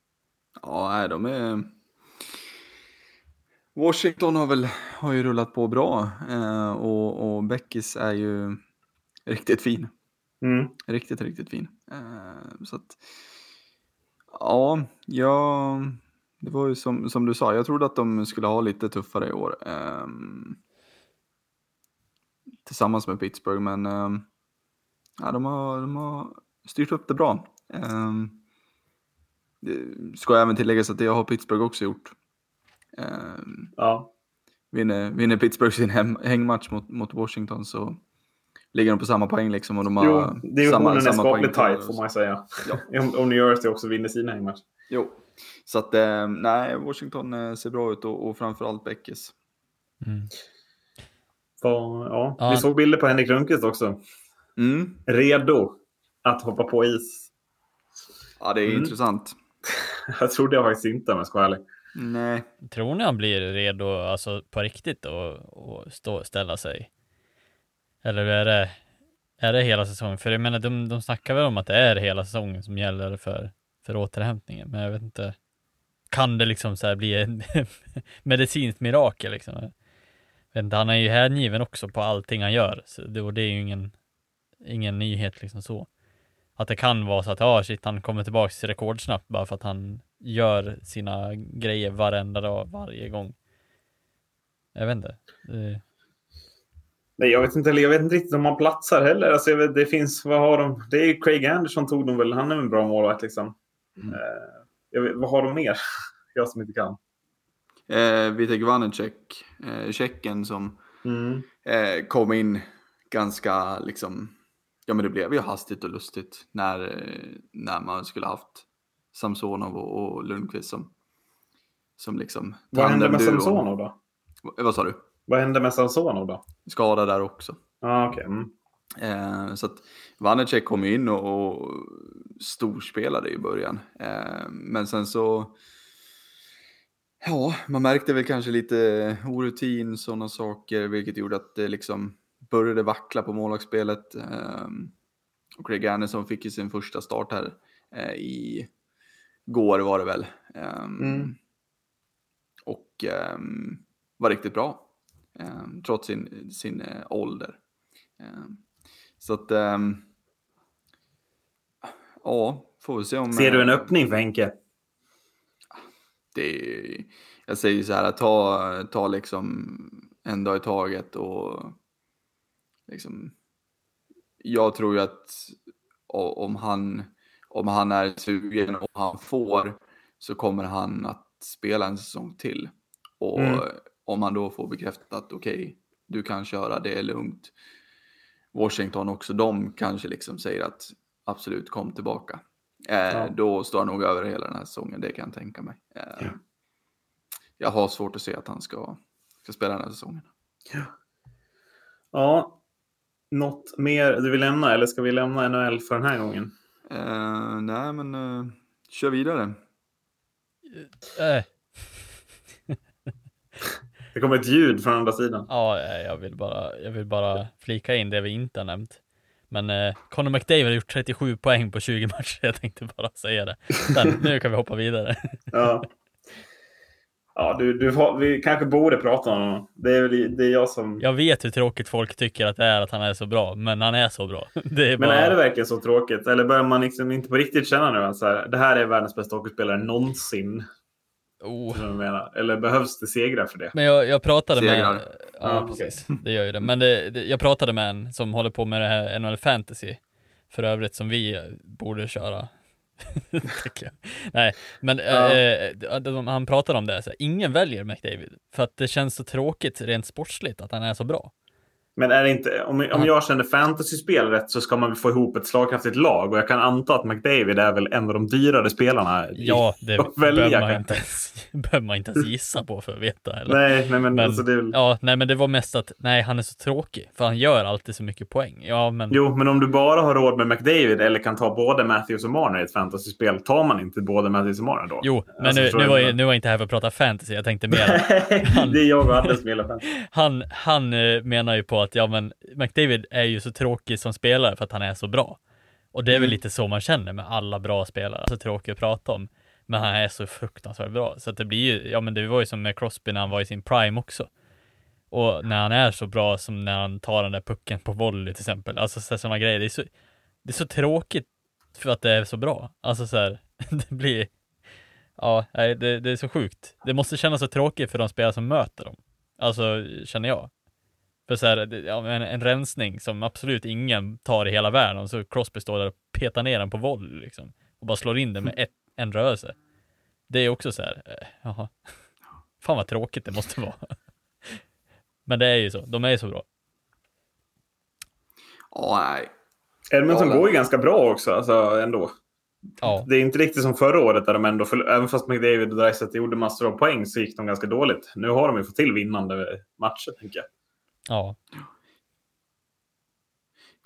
Ja, de är... Washington har väl har ju rullat på bra eh, och, och Beckis är ju riktigt fin. Mm. Riktigt, riktigt fin. Eh, så att, ja, ja, det var ju som, som du sa, jag trodde att de skulle ha lite tuffare i år. Eh, tillsammans med Pittsburgh, men eh, ja, de, har, de har styrt upp det bra. Eh, det ska även tilläggas att det har Pittsburgh också gjort. Ja. vinner, vinner Pittsburgh sin hem, hängmatch mot, mot Washington så ligger de på samma poäng liksom. Och de har Jo, divisionen är skapligt tight får man säga. Ja. Om, om New Jersey också vinner sina hängmatcher. Jo, så att eh, nej, Washington eh, ser bra ut och, och framförallt Beckis. Mm. Så, ja. Ja. Vi såg bilder på Henrik Lundqvist också. Mm. Redo att hoppa på is. Ja, det är Mm. intressant. Jag trodde jag faktiskt inte om jag ska vara ärlig. Nej, Tror ni han blir redo, alltså på riktigt och, och stå, ställa sig? Eller är det, är det hela säsongen? För jag menar, de, de snackar väl om att det är hela säsongen som gäller för, för återhämtningen, men jag vet inte. Kan det liksom så här bli en medicinskt mirakel liksom? Jag vet inte, han är ju hängiven också på allting han gör, så det, och det är ju ingen, ingen nyhet liksom så. Att det kan vara så att, ja shit, han kommer tillbaka rekordsnabbt bara för att han gör sina grejer varenda dag, varje gång. Jag vet inte. Det, Nej, jag vet inte, jag vet inte riktigt om han platsar heller. Alltså, vet, det finns, vad har de? Det är ju Craig Anderson tog de väl. Han är en bra målvakt liksom. Mm. Eh, vet, vad har de mer? jag som inte kan. eh, Vitek Vanecek, eh, tjecken som Mm. eh, kom in ganska liksom, ja men det blev ju hastigt och lustigt när, när man skulle haft Samsonov och, och Lundqvist som, som liksom Vad hände med. Samsonov då? Va- Vad sa du? Vad hände med Samsonov då? Skada där också. Ah, okej. Mm. Eh, så att Vanecek kom in och, och storspelade i början. Eh, men sen så, ja, man märkte väl kanske lite orutin, sådana saker, vilket gjorde att det liksom började vackla på målvaktsspelet. Eh, och Craig Anderson fick ju sin första start här eh, i går var det väl. Eh, Mm. Och ehm, var riktigt bra, trots sin, sin eh, ålder. Ehm, så att, ehm, ja, får vi se om... Ser du en eh, öppning för Henke? Det, jag säger så här, ta, ta liksom en dag i taget och liksom, jag tror ju att om han, om han är sugen och han får så kommer han att spela en säsong till. Och Mm. Om han då får bekräftat att okej, du kan köra, det är lugnt. Washington också, de kanske liksom säger att absolut kom tillbaka. Eh, Ja. Då står han nog över hela den här säsongen, det kan jag tänka mig. Eh, Ja. Jag har svårt att se att han ska, ska spela den här säsongen. Ja. Något mer du vill lämna eller ska vi lämna NHL för den här gången? Eh, nej, men eh, kör vidare. äh, Det kommer ett ljud från andra sidan. ja, eh, jag vill bara, jag vill bara flika in det vi inte har nämnt. Men eh, Conor McDavid har gjort 37 poäng på 20 matcher. Jag tänkte bara säga det. Sen, nu kan vi hoppa vidare. Ja. Ja, du, du, vi kanske borde prata om honom. Det är, väl, det är jag som... Jag vet hur tråkigt folk tycker att det är att han är så bra, men han är så bra. Är Men bara... är det verkligen så tråkigt? Eller börjar man liksom inte på riktigt känna nu att så här, det här är världens bästa hockeyspelare någonsin? Oh. Som jag menar. Eller behövs det segrar för det? Men jag, jag pratade Segrar. med... Ja, Ja, precis. Det gör ju det. Men det, det, jag pratade med en som håller på med det här NHL Fantasy. För övrigt som vi borde köra. Nej, men Ja. eh, de, han pratade om det. Så här, ingen väljer McDavid. För att det känns så tråkigt rent sportsligt att han är så bra. Men är det inte, om, om jag känner fantasyspel rätt så ska man få ihop ett slagkraftigt lag. Och jag kan anta att McDavid är väl en av de dyrare spelarna. Ja, det behöver, man inte ens, behöver man inte ens gissa på för att veta. Eller? Nej, nej men, Men, alltså det ja, nej men det var mest att, nej han är så tråkig, för han gör alltid så mycket poäng. Ja, men Jo, men om du bara har råd med McDavid eller kan ta både Matthews och Marner i ett fantasyspel, tar man inte både Matthews och Marner då? Jo, men Alltså, nu, nu, var jag, nu var jag inte här för att prata fantasy, jag tänkte mer det är jag och Anders som gillar fantasy. han, han eh, menar ju på att, ja men McDavid är ju så tråkig som spelare för att han är så bra. Och det är väl Mm. lite så man känner med alla bra spelare, så tråkig att prata om. Men han är så fruktansvärt bra, så att det blir ju, ja men det var ju som med Crosby när han var i sin prime också. Och när han är så bra som när han tar den där pucken på volley till exempel, alltså sådana grejer, det är så, det är så tråkigt för att det är så bra. Alltså så här, det blir, ja, det, det är så sjukt. Det måste kännas så tråkigt för de spelare som möter dem. Alltså, känner jag. För så här, en, en rensning som absolut ingen tar i hela världen och så Crosby står där och petar ner den på volley liksom. Och bara slår in den med ett, en rörelse. Det är också så här, eh, jaha. Fan vad tråkigt det måste vara. Men det är ju så, de är ju så bra. Ja, nej. Edmonton Ja, går ju ganska bra också, alltså ändå. Ja, Det är inte riktigt som förra året där de ändå, förl- även fast McDavid och Dreisaitl gjorde massor av poäng så gick de ganska dåligt. Nu har de ju fått till vinnande matcher, tänker jag. Ja,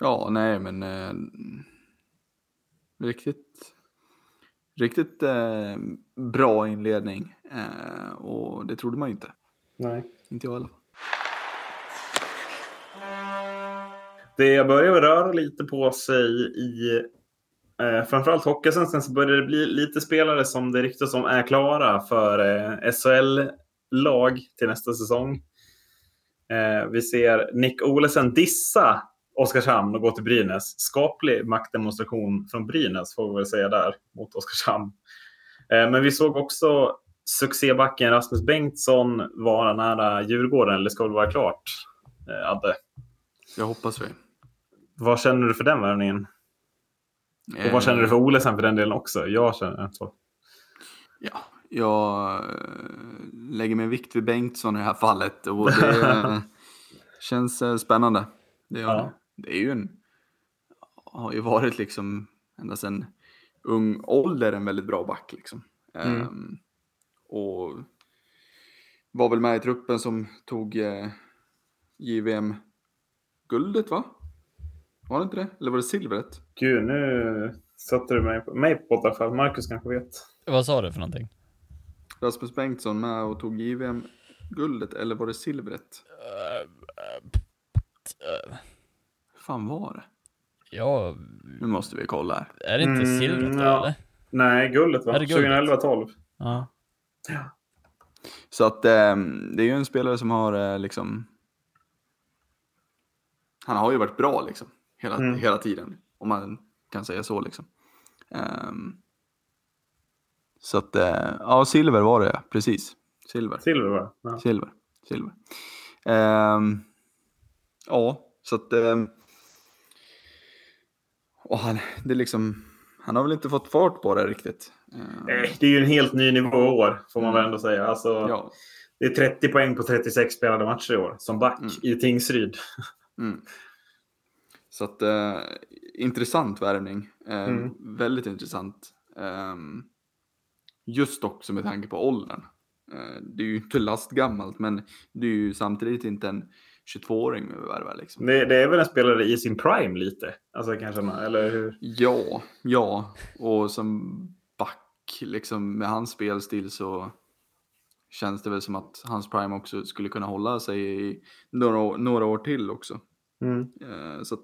Ja, nej, men eh, riktigt, riktigt eh, bra inledning. Eh, och det trodde man ju inte. Nej. Inte jag fall. Det börjar väl röra lite på sig i eh, framförallt Hockeysvenskan så börjar det bli lite spelare som det ryktas om är klara för eh, SHL-lag till nästa säsong. Eh, vi ser Nick Olesen dissa Oskarshamn och gå till Brynäs. Skaplig maktdemonstration från Brynäs får vi väl säga där mot Oskarshamn. Eh, men vi såg också succébacken Rasmus Bengtsson vara nära Djurgården, eller ska väl vara klart, eh, Adde. Jag hoppas vi. Vad känner du för den värvningen? Och vad känner du för Olesen för den delen också? Jag känner så. Ja, jag eh, lägger min vikt vid Bengtsson i det här fallet och det känns eh, spännande. Det, gör Ja. det. det är ju en, har ju varit liksom ända sedan ung ålder en väldigt bra back liksom. Mm. Ehm, och var väl med i truppen som tog eh, JVM-guldet va? Var det inte det? Eller var det silvret? Gud, nu satte du mig på, mig på pottafall. Marcus kanske vet. vad sa du för någonting? Rasmus Bengtsson med och tog JVM-guldet eller var det silvret? Hur fan var det? Ja, Nu måste vi kolla här. är det inte Mm, silvret då, ja. eller? Nej, guldet va? Är det guldet? 2011-12. Ja. Så att eh, det är ju en spelare som har eh, liksom... Han har ju varit bra liksom. Hela, Mm. hela tiden. Om man kan säga så liksom. Ehm, så att, eh, ja, silver var det precis. Silver. Silver va? Ja. Silver. Silver. Ehm, ja, så att... ehm, och han, det är liksom, han har väl inte fått fart på det riktigt. Ehm, Nej, det är ju en helt ny nivå i år, får man väl ändå säga. Alltså, ja. Det är 30 poäng på 36 spelade matcher i år, som back Mm. i Tingsryd. Mm. Så att, eh, intressant värvning. Eh, Mm. Väldigt intressant. Ehm, just också med tanke på åldern. Eh, det är ju inte lastgammalt, men det är ju samtidigt inte en 22-åring vi värvar liksom. Det, det är väl en spelare i sin prime lite? Alltså kanske, man- eller hur? Ja, ja. Och som back, liksom med hans spelstil så känns det väl som att hans prime också skulle kunna hålla sig i några, några år till också. Mm. Eh, Så att,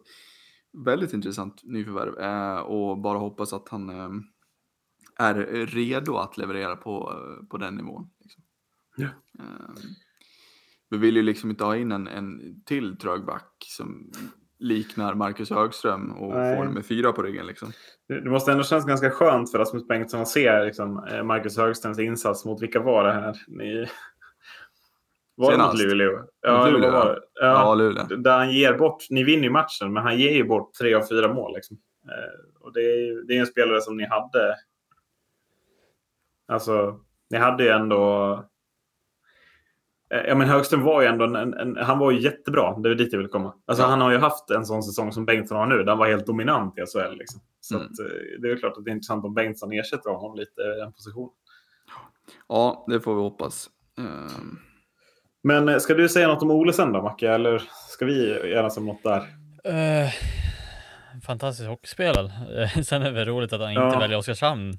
väldigt intressant nyförvärv eh, och bara hoppas att han är redo att leverera på, eh, på den nivån. Liksom. Eh, Vi vill ju liksom inte ha in en, en till trögback som liknar Marcus Högström och Nej. får nummer fyra på ryggen. Liksom. Det det måste ändå kännas ganska skönt för Rasmus Bengtsson att se liksom, eh, Marcus Högströms insats mot vilka var det här? Ni... Var det mot Senast. Luleå? Ja, Luleå, var det. Ja, Ja, Luleå. Där han ger bort, ni vinner ju matchen, men han ger ju bort tre av fyra mål. Liksom. Eh, och det är, det är en spelare som ni hade. Alltså, ni hade ju ändå. Eh, ja, men Högström var ju ändå en, en, han var ju jättebra. Det är dit jag vill komma. Alltså, ja. Han har ju haft en sån säsong som Bengtsson har nu. Där han var helt dominant i SHL. Liksom. Så mm. att, eh, det är klart att det är intressant om Bengtsson ersätter honom lite i den positionen. Ja, det får vi hoppas. Um... Men eh, ska du säga något om Olesen då, Macke? Eller ska vi enas om något där? Uh, fantastisk hockeyspelare. Sen är det väl roligt att han inte väljer Oskarshamn.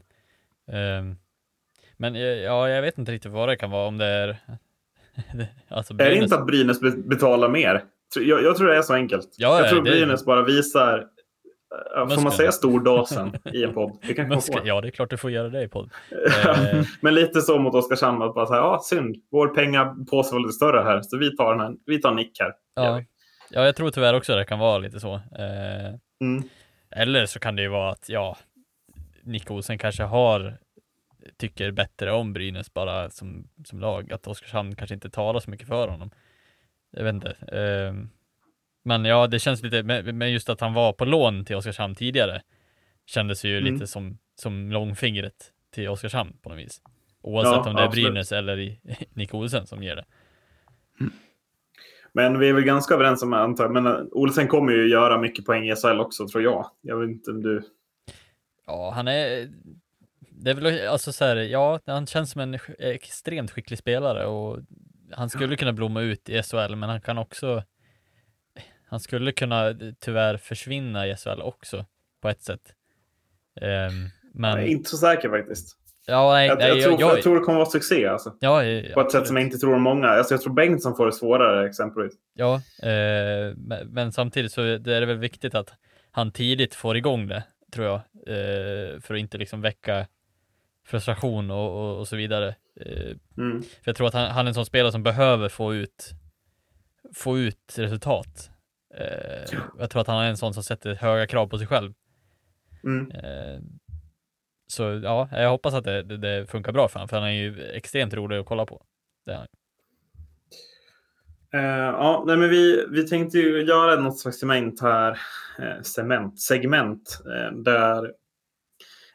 Uh, men ja, jag vet inte riktigt vad det kan vara. Om det är alltså, Brynäs... Är det inte att Brynäs betalar mer? Jag, jag tror det är så enkelt. Ja, jag tror det... Brynäs bara visar Får man säga stordasen i en podd? Det kan Muska, ja, det är klart du får göra det i podd. Eh, Men lite så mot Oskarshamn, att bara säga, ja synd, vår pengapåse var lite större här, så vi tar, den här, vi tar nick här. Ja. ja, jag tror tyvärr också att det kan vara lite så. Eh, mm. Eller så kan det ju vara att, ja, Nick Olsen kanske har tycker bättre om Brynäs bara som, som lag. Att Oskarshamn kanske inte talar så mycket för honom. Jag vet inte. Eh, men ja, det känns lite, men just att han var på lån till Oskarshamn tidigare kändes ju mm. lite som, som långfingret till Oskarshamn på något vis. Oavsett ja, om det är absolut. Brynäs eller Nick Olsen som ger det. Mm. Men vi är väl ganska överens om, antar men eh, Olsen kommer ju göra mycket poäng i SHL också, tror jag. Jag vet inte om du... Ja, han är, det är väl alltså så här, ja, han känns som en extremt skicklig spelare och han skulle kunna blomma ut i SHL, men han kan också, han skulle kunna tyvärr försvinna i SHL också på ett sätt. Um, men... Jag är inte så säker faktiskt. Ja, nej, jag, nej, jag, tror, jag, jag, tror det kommer vara succé alltså. Ja, på ett sätt som jag inte tror många. Alltså, jag tror Bengtsson får det svårare exempelvis. Ja, eh, men samtidigt så är det väl viktigt att han tidigt får igång det, tror jag. Eh, för att inte liksom väcka frustration och, och, och så vidare. Eh, mm. För jag tror att han, han, är en sån spelare som behöver få ut, få ut resultat. Eh, ja. Jag tror att han är en sån som sätter höga krav på sig själv. Mm. Eh, så ja, jag hoppas att det, det, det, funkar bra för honom, för han är ju extremt rolig att kolla på. Det är han. Uh, ja, nej, men vi, vi tänkte ju göra något slags cement här, eh, segment, eh, där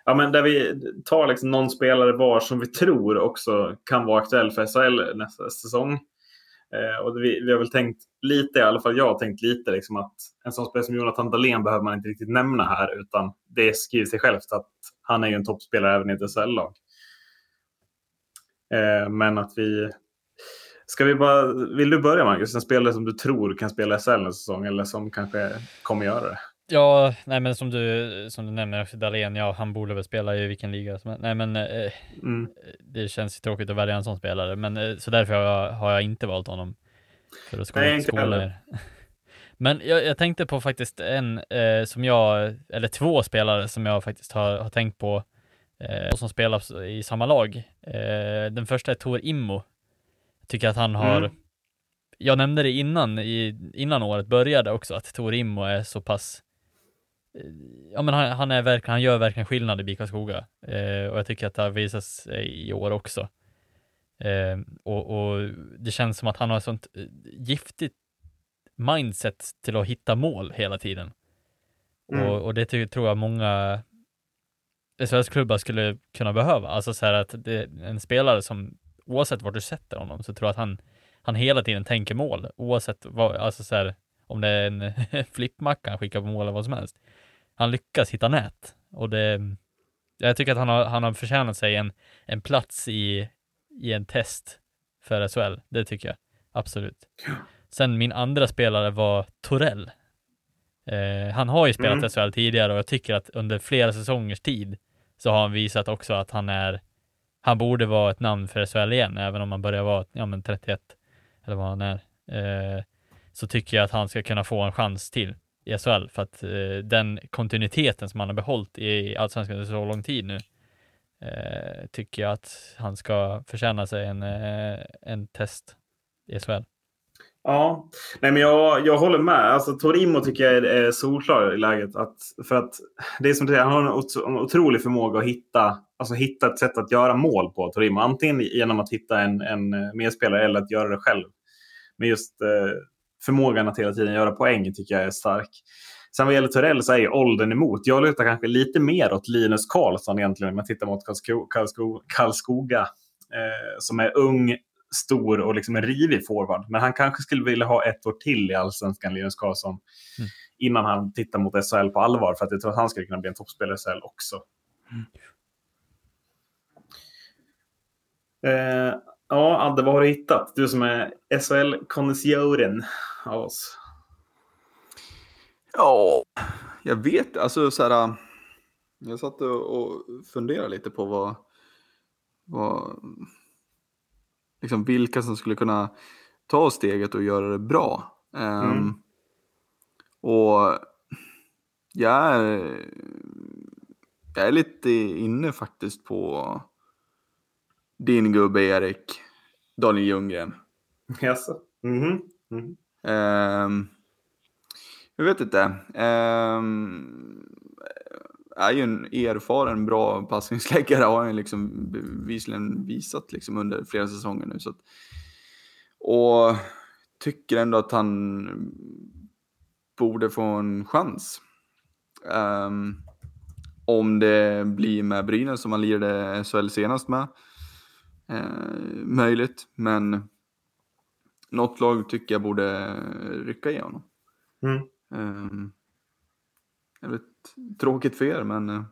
ja, men där vi tar liksom någon spelare var som vi tror också kan vara aktuell för SHL nästa säsong. Eh, och vi, vi har väl tänkt lite, i alla fall jag har tänkt lite, liksom att en sån spelare som Jonathan Dahlén behöver man inte riktigt nämna här, utan det skriver sig självt att han är ju en toppspelare även i ett SHL-lag. Eh, men att vi... Ska vi bara, vill du börja Marcus? En spelare som du tror kan spela SHL en säsong eller som kanske kommer göra det? Ja, nej men som du, som du nämner, Dahlén, ja han borde väl spela i vilken liga som Nej men eh, mm. det känns tråkigt att välja en sån spelare, men eh, så därför har jag, har jag inte valt honom. För att skola, nej, skola er. Men jag, jag, tänkte på faktiskt en eh, som jag, eller två spelare som jag faktiskt har, har tänkt på eh, och som spelar i samma lag. Eh, den första är Tor Immo. Jag tycker att han har mm. Jag nämnde det innan, i, innan året började också, att Tor Immo är så pass ja men han, han, är verkligen, han gör verkligen skillnad i BIK Karlskoga eh, och jag tycker att det har visat sig i år också. Eh, och, och, det känns som att han har ett sånt eh, giftigt mindset till att hitta mål hela tiden. Mm. Och, och, det tror jag många SHL-klubbar skulle kunna behöva. Alltså så här att en spelare som oavsett vart du sätter honom så tror jag att han, han hela tiden tänker mål oavsett vad, alltså så här, om det är en flippmacka han skickar på mål eller vad som helst han lyckas hitta nät. Och det, jag tycker att han har, han har förtjänat sig en, en plats i, i en test för SHL. Det tycker jag absolut. Sen min andra spelare var Torell. Eh, han har ju spelat mm. SHL tidigare och jag tycker att under flera säsongers tid så har han visat också att han är, han borde vara ett namn för SHL igen, även om han börjar vara, ja men 31 eller vad han är. Eh, så tycker jag att han ska kunna få en chans till i SHL för att eh, den kontinuiteten som han har behållit i allsvenskan under så lång tid nu eh, tycker jag att han ska förtjäna sig en, eh, en test i SHL. Ja, nej men jag, jag håller med. Alltså, Torimo tycker jag är, är solklar i läget. Att, för att det är som du säger, han har en, otrolig förmåga att hitta, alltså, hitta ett sätt att göra mål på Torimo. Antingen genom att hitta en, en medspelare eller att göra det själv. Men just eh, förmågan att hela tiden göra poäng tycker jag är stark. Sen vad gäller Torell så är ju åldern emot. Jag lutar kanske lite mer åt Linus Karlsson egentligen om man tittar mot Karlsko Karlsko Karlskoga. Eh, som är ung, stor och liksom en rivig forward. Men han kanske skulle vilja ha ett år till i allsvenskan, Linus Karlsson. Mm. Innan han tittar mot SHL på allvar. För att jag tror att han skulle kunna bli en toppspelare i SHL också. Mm. Eh, ja, Adde, vad har du hittat? Du som är SHL-konnässören av oss. Ja, jag vet alltså så här. Jag satt och funderade lite på vad, vad liksom vilka som skulle kunna ta steget och göra det bra. Um, mm. Och jag är, jag är lite inne faktiskt på din gubbe Erik, Daniel Ljunggren. Jaså? Mm -hmm. mm -hmm. um, jag vet inte. Um, är ju en erfaren, bra passningsläggare har han liksom bevisligen visat liksom under flera säsonger nu. Så att, och tycker ändå att han borde få en chans. Um, om det blir med Brynäs som han lirade SHL senast med. Uh, möjligt, men något lag tycker jag borde rycka i honom. Mm. Um, vet, tråkigt för er, men uh,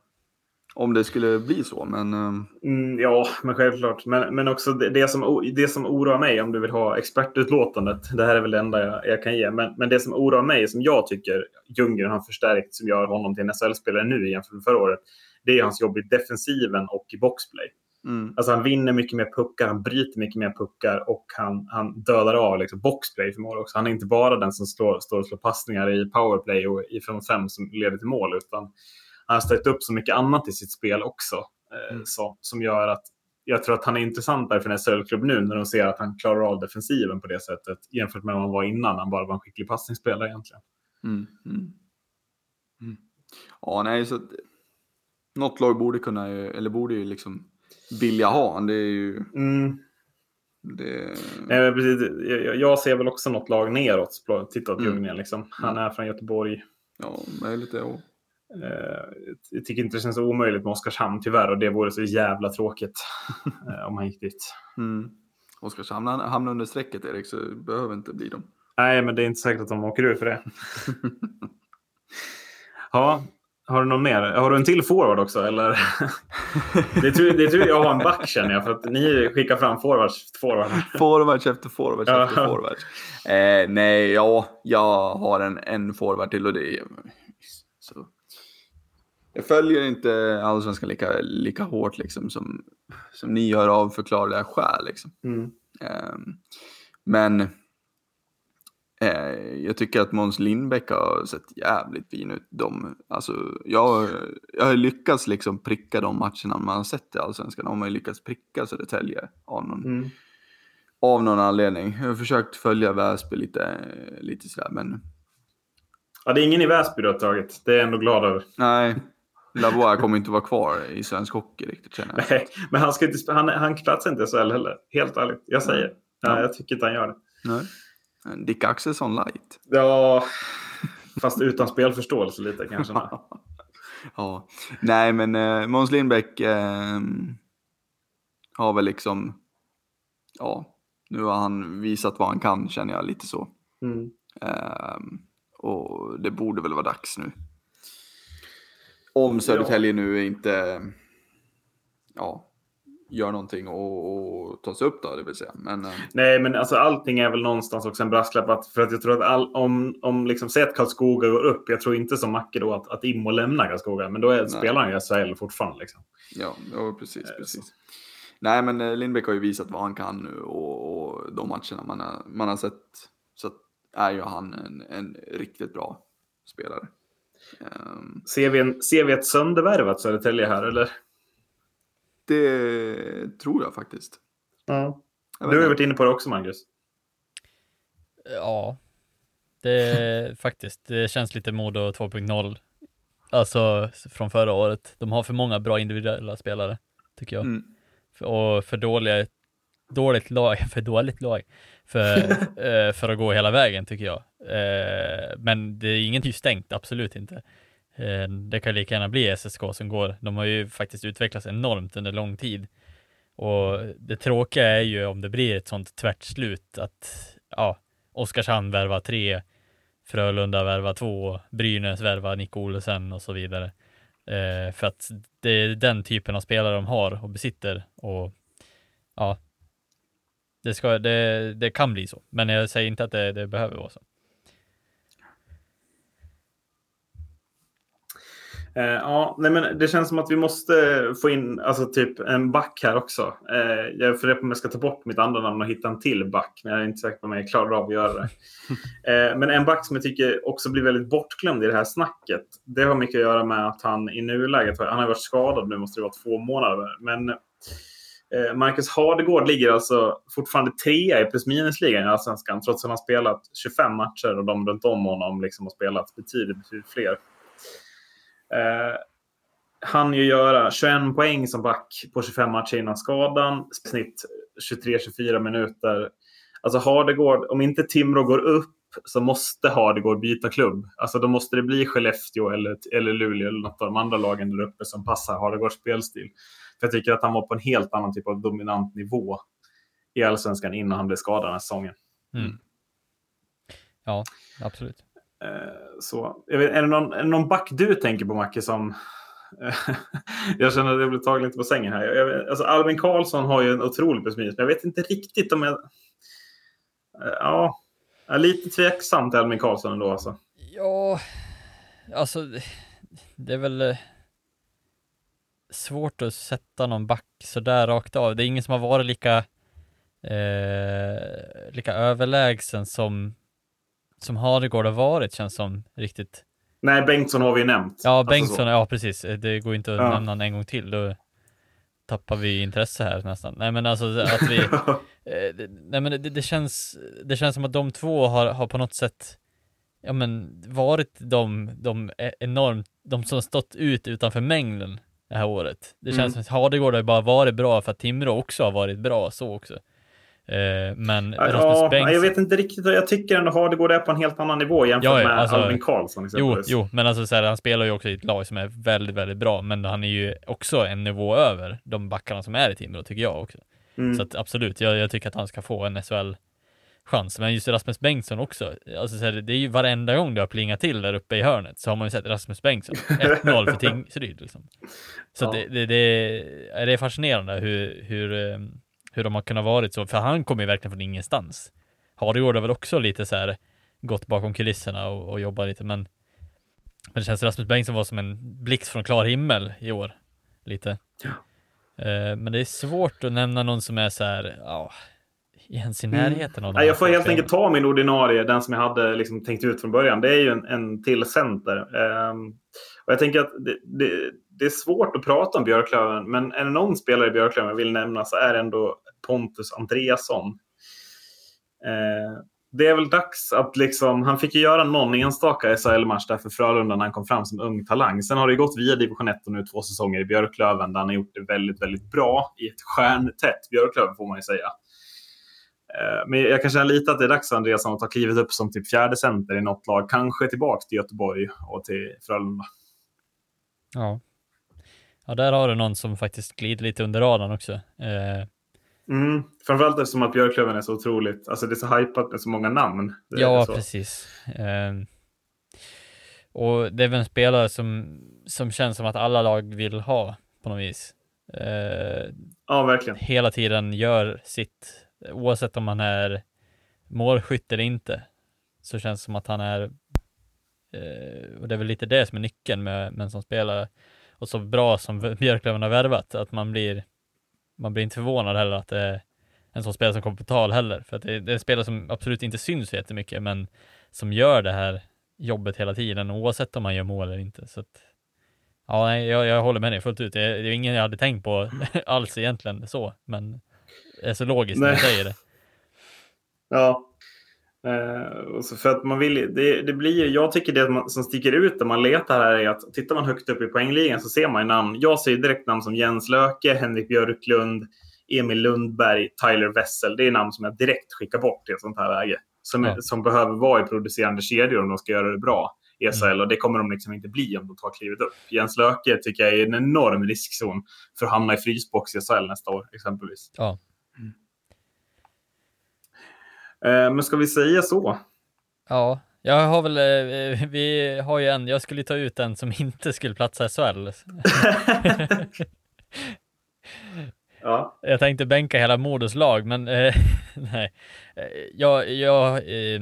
om det skulle bli så. Men, uh... mm, ja, men självklart. Men, men också det, det, som, det som oroar mig, om du vill ha expertutlåtandet, det här är väl det enda jag, jag kan ge, men, men det som oroar mig, som jag tycker Ljunggren har förstärkt, som gör honom till en SHL-spelare nu jämfört med förra året, det är hans jobb i defensiven och i boxplay. Mm. Alltså han vinner mycket mer puckar, han bryter mycket mer puckar och han, han dödar av liksom boxplay för mål också. Han är inte bara den som står, står och slår passningar i powerplay och i 5 5 som leder till mål, utan han har ställt upp så mycket annat i sitt spel också eh, mm. som, som gör att jag tror att han är intressantare för en SHL-klubb nu när de ser att han klarar av defensiven på det sättet jämfört med vad han var innan han bara var en skicklig passningsspelare egentligen. Mm. Mm. mm. Ja, nej, så något lag borde kunna, eller borde ju liksom vilja ha. Det är ju... Mm. Det... Nej, precis. Jag ser väl också något lag neråt. Titta åt mm. liksom. Han är från Göteborg. Ja, möjligt det. Ja. Eh, jag tycker inte det känns omöjligt med Oskarshamn tyvärr och det vore så jävla tråkigt eh, om han gick dit. Mm. Oskarshamn hamnar under strecket Erik så behöver inte bli dem. Nej, men det är inte säkert att de åker ur för det. ja, har du någon mer? Har du en till forward också? Eller? det, tur, det tur jag har en back känner jag, för att ni skickar fram forwards forwards. forwards efter forwards ja. efter forwards. Eh, nej, ja, jag har en, en forward till och det. Så. Jag följer inte allsvenskan lika, lika hårt liksom, som, som ni gör av förklarliga skäl. Liksom. Mm. Eh, men jag tycker att Måns Lindbäck har sett jävligt fin ut. De, alltså, jag, jag har lyckats liksom pricka de matcherna man har sett i Allsvenskan. De har lyckats pricka Södertälje av någon, mm. av någon anledning. Jag har försökt följa Väsby lite, lite sådär, men... Ja, det är ingen i Väsby du har tagit. Det är jag ändå glad över. Nej, Lavoie kommer inte vara kvar i svensk hockey riktigt känner jag. Nej, men han, ska inte, han, han platsar inte i SHL heller. Helt ärligt. Jag säger. Ja. jag tycker inte han gör det. Nej. Dick Axelsson light. Ja, fast utan spelförståelse lite kanske. ja, nej men eh, Måns Lindbäck eh, har väl liksom, ja, nu har han visat vad han kan känner jag lite så. Mm. Eh, och det borde väl vara dags nu. Om Södertälje ja. nu inte, ja, gör någonting och, och ta sig upp då, det vill säga. Men, äh... Nej, men alltså allting är väl någonstans också en brasklapp. Att, för att jag tror att all, om, om liksom, säg att Karlskoga går upp, jag tror inte som Macke då att, att Immo lämnar Karlskoga, men då är, spelar han ju SHL fortfarande. Liksom. Ja, ja, precis. Eh, precis. Så. Nej, men eh, Lindbäck har ju visat vad han kan nu och, och de matcherna man har, man har sett så är ju han en, en riktigt bra spelare. Um... Ser, vi en, ser vi ett söndervärvat Södertälje här, eller? Det tror jag faktiskt. Ja. Jag du har ju varit inne på det också, Magnus. Ja, det faktiskt. Det känns lite Modo 2.0. Alltså från förra året. De har för många bra individuella spelare, tycker jag. Mm. Och för dåliga, dåligt lag, för dåligt lag, för, eh, för att gå hela vägen tycker jag. Eh, men det är ingenting stängt, absolut inte. Eh, det kan lika gärna bli SSK som går. De har ju faktiskt utvecklats enormt under lång tid. Och det tråkiga är ju om det blir ett sånt tvärt slut att ja, Oskarshamn värvar tre, Frölunda värvar två, Brynäs värvar Nick Olsen och så vidare. Eh, för att det är den typen av spelare de har och besitter och ja, det, ska, det, det kan bli så, men jag säger inte att det, det behöver vara så. Eh, ja, nej men det känns som att vi måste få in alltså, typ en back här också. Eh, jag funderar på om jag ska ta bort mitt andra namn och hitta en till back, men jag är inte säker på om jag klarar av att göra det. Eh, men en back som jag tycker också blir väldigt bortglömd i det här snacket, det har mycket att göra med att han i nuläget, han har varit skadad nu, måste det vara två månader. Men eh, Marcus Hardegård ligger alltså fortfarande trea i plus minus-ligan i Allsvenskan, trots att han har spelat 25 matcher och de runt om honom liksom har spelat betydligt, betydligt fler. Eh, han ju göra 21 poäng som back på 25 matcher innan skadan. Snitt 23-24 minuter. Alltså Hardegård, om inte Timrå går upp så måste Hardegård byta klubb. Alltså då måste det bli Skellefteå eller, eller Luleå eller något av de andra lagen där uppe som passar Hardegårds spelstil. För jag tycker att han var på en helt annan typ av dominant nivå i allsvenskan innan han blev skadad den här säsongen. Mm. Ja, absolut. Eh, så, vet, är, det någon, är det någon back du tänker på Macke som... Eh, jag känner att jag blir tagen lite på sängen här. Jag, vet, alltså Albin Karlsson har ju en otrolig plus men jag vet inte riktigt om jag... Eh, ja, jag är lite tveksam till Albin Karlsson ändå alltså. Ja, alltså det är väl svårt att sätta någon back sådär rakt av. Det är ingen som har varit lika eh, lika överlägsen som som Hardegård har varit känns som riktigt. Nej, Bengtsson har vi nämnt. Ja, alltså Bengtsson, alltså ja precis. Det går inte att ja. nämna en gång till. Då tappar vi intresse här nästan. Nej men alltså att vi, eh, nej men det, det, känns, det känns som att de två har, har på något sätt, ja men varit de, de enormt, de som stått ut utanför mängden det här året. Det känns mm. som att Hardegård har bara varit bra för att Timrå också har varit bra så också. Eh, men ja, Rasmus Bengtsson... Jag vet inte riktigt. Jag tycker ändå Hardegård är på en helt annan nivå jämfört ja, ja, alltså, med Albin Karlsson. Jo, jo, men alltså så här, han spelar ju också i ett lag som är väldigt, väldigt bra. Men han är ju också en nivå över de backarna som är i Timrå, tycker jag också. Mm. Så att, absolut, jag, jag, tycker att han ska få en SHL-chans. Men just Rasmus Bengtsson också. Alltså, så här, det är ju varenda gång det har plingat till där uppe i hörnet så har man ju sett Rasmus Bengtsson. 1-0 för Tingsryd liksom. Så ja. det, det, det, det är fascinerande hur, hur um, hur de har kunnat varit så, för han kommer ju verkligen från ingenstans. Harjord har väl också lite så här gått bakom kulisserna och, och jobbat lite, men, men det känns Rasmus Bengtsson var som en blixt från klar himmel i år, lite. Ja. Uh, men det är svårt att nämna någon som är så här, ja, ens i mm. närheten mm. av Jag får helt enkelt ta min ordinarie, den som jag hade liksom tänkt ut från början. Det är ju en, en till center. Um, och jag tänker att det, det, det, är svårt att prata om Björklöven, men är det någon spelare i Björklöven jag vill nämna så är det ändå Pontus Andreasson. Eh, det är väl dags att liksom, han fick ju göra någon enstaka SHL-match där för Frölunda när han kom fram som ung talang. Sen har det gått via division 1 och nu två säsonger i Björklöven där han har gjort det väldigt, väldigt bra i ett stjärntätt Björklöven får man ju säga. Eh, men jag kan känna lite att det är dags för Andreasson att ta klivet upp som typ fjärde center i något lag. Kanske tillbaka till Göteborg och till Frölunda. Ja. Ja, där har du någon som faktiskt glider lite under radarn också. Eh, Mm, framförallt eftersom att Björklöven är så otroligt, alltså det är så hypat med så många namn. Det ja, precis. Um, och det är väl en spelare som, som känns som att alla lag vill ha på något vis. Uh, ja, verkligen. Hela tiden gör sitt, oavsett om han är målskytt eller inte, så känns det som att han är, uh, och det är väl lite det som är nyckeln med, med en sån spelare, och så bra som Björklöven har värvat, att man blir man blir inte förvånad heller att det är en sån spelare som kommer på tal heller. För att det är, en spelare som absolut inte syns så jättemycket, men som gör det här jobbet hela tiden, oavsett om man gör mål eller inte. Så att, ja, jag, jag håller med dig fullt ut. Det är, det är ingen jag hade tänkt på alls egentligen så, men det är så logiskt när du säger det. Ja, Uh, för att man vill, det, det blir, jag tycker det man, som sticker ut när man letar här är att tittar man högt upp i poängligan så ser man ju namn. Jag ser direkt namn som Jens Löke, Henrik Björklund, Emil Lundberg, Tyler Wessel. Det är namn som jag direkt skickar bort i ett sånt här läge. Som, ja. som behöver vara i producerande kedjor om de ska göra det bra. i SHL mm. och det kommer de liksom inte bli om de tar klivet upp. Jens Löke tycker jag är en enorm riskzon för att hamna i frysbox i SHL nästa år exempelvis. Ja. Mm. Eh, men ska vi säga så? Ja, jag har väl, eh, vi har ju en, jag skulle ta ut en som inte skulle platsa i SHL. ja. Jag tänkte bänka hela Modos lag, men eh, nej. Jag, jag, eh,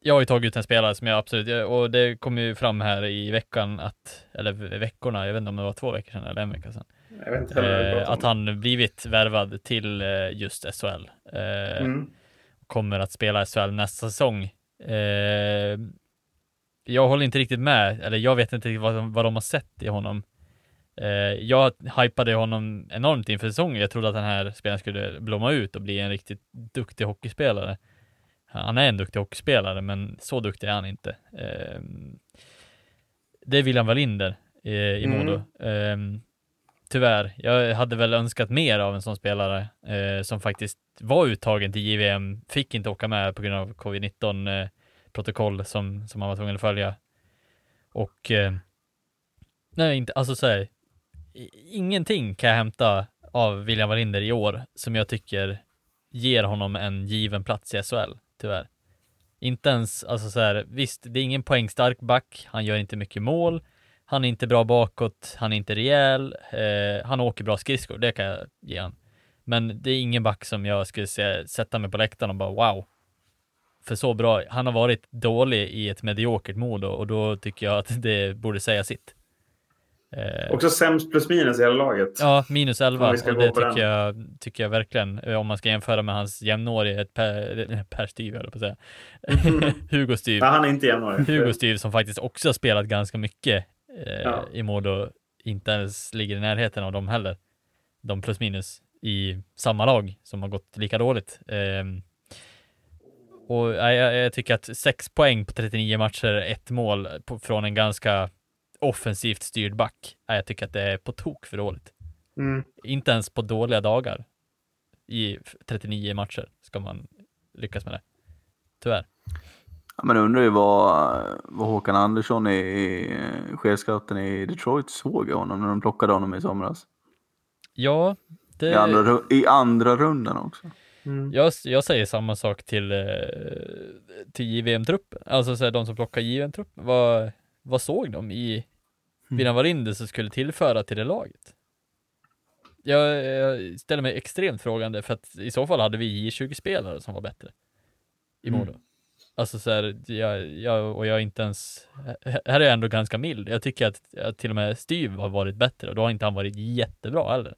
jag har ju tagit ut en spelare som jag absolut, och det kom ju fram här i veckan att, eller veckorna, jag vet inte om det var två veckor sedan eller en vecka sedan. Eh, att han blivit värvad till eh, just SHL. Eh, mm. Kommer att spela SHL nästa säsong. Eh, jag håller inte riktigt med, eller jag vet inte riktigt vad de, vad de har sett i honom. Eh, jag hypade honom enormt inför säsongen. Jag trodde att den här spelaren skulle blomma ut och bli en riktigt duktig hockeyspelare. Han är en duktig hockeyspelare, men så duktig är han inte. Eh, det är William Wallinder eh, i. Modo. Mm tyvärr, jag hade väl önskat mer av en sån spelare eh, som faktiskt var uttagen till JVM, fick inte åka med på grund av covid-19 eh, protokoll som, som han var tvungen att följa. Och eh, nej, inte, alltså så här, ingenting kan jag hämta av William Wallinder i år som jag tycker ger honom en given plats i SHL, tyvärr. Inte ens, alltså så här, visst, det är ingen poängstark back, han gör inte mycket mål, han är inte bra bakåt, han är inte rejäl, eh, han åker bra skridskor, det kan jag ge han. Men det är ingen back som jag skulle se, sätta mig på läktaren och bara wow. För så bra, han har varit dålig i ett mediokert mod och då tycker jag att det borde säga sitt. Eh, Också sämst plus minus i hela laget. Ja, minus 11 och det tycker jag, tycker jag verkligen, om man ska jämföra med hans jämnårige Per, per Styv, höll på att säga. Hugo Styv. Nej, han är inte jämnårig. Hugo Styv som faktiskt också har spelat ganska mycket eh, ja. i Modo, inte ens ligger i närheten av dem heller. De plus minus i samma lag som har gått lika dåligt. Eh, och jag, jag, tycker att sex poäng på 39 matcher, ett mål på, från en ganska offensivt styrd back. Jag tycker att det är på tok för dåligt. Mm. Inte ens på dåliga dagar i 39 matcher ska man lyckas med det. Tyvärr. Ja, men undrar ju vad, vad Håkan Andersson i, i chefscouten i Detroit såg i honom när de plockade honom i somras. Ja, det... I andra, i andra rundan också. Mm. Jag, jag säger samma sak till, eh, till JVM-truppen, alltså så här, de som plockar JVM-truppen. Vad, vad såg de i William Wallinder som skulle tillföra till det laget? Jag, jag, ställer mig extremt frågande för att i så fall hade vi J20-spelare som var bättre i Modo. Mm. Alltså så här, jag, jag, och jag är inte ens, här är jag ändå ganska mild. Jag tycker att, att till och med Styv har varit bättre och då har inte han varit jättebra heller.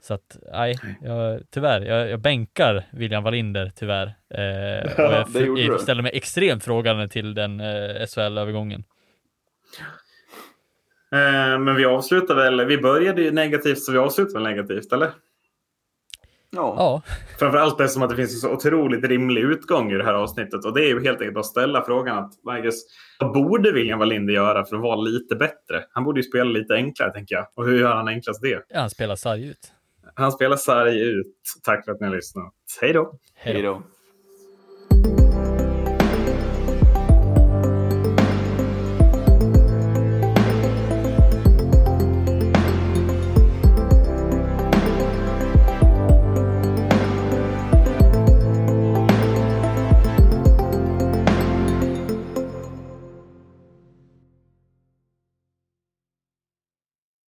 Så att, nej, jag, tyvärr, jag, jag bänkar William Wallinder tyvärr. Eh, och jag, jag ställer mig extremt frågande till den eh, SHL-övergången. Eh, men vi avslutar väl, vi började ju negativt så vi avslutar väl negativt, eller? Ja. ja. Framförallt eftersom att det finns en så otroligt rimlig utgång i det här avsnittet. Och det är ju helt enkelt att ställa frågan att Marcus, vad borde William Wallinder göra för att vara lite bättre? Han borde ju spela lite enklare, tänker jag. Och hur gör han enklast det? Ja, han spelar sarg ut. Han spelar sarg ut. Tack för att ni har lyssnat. Hej då! Hej då!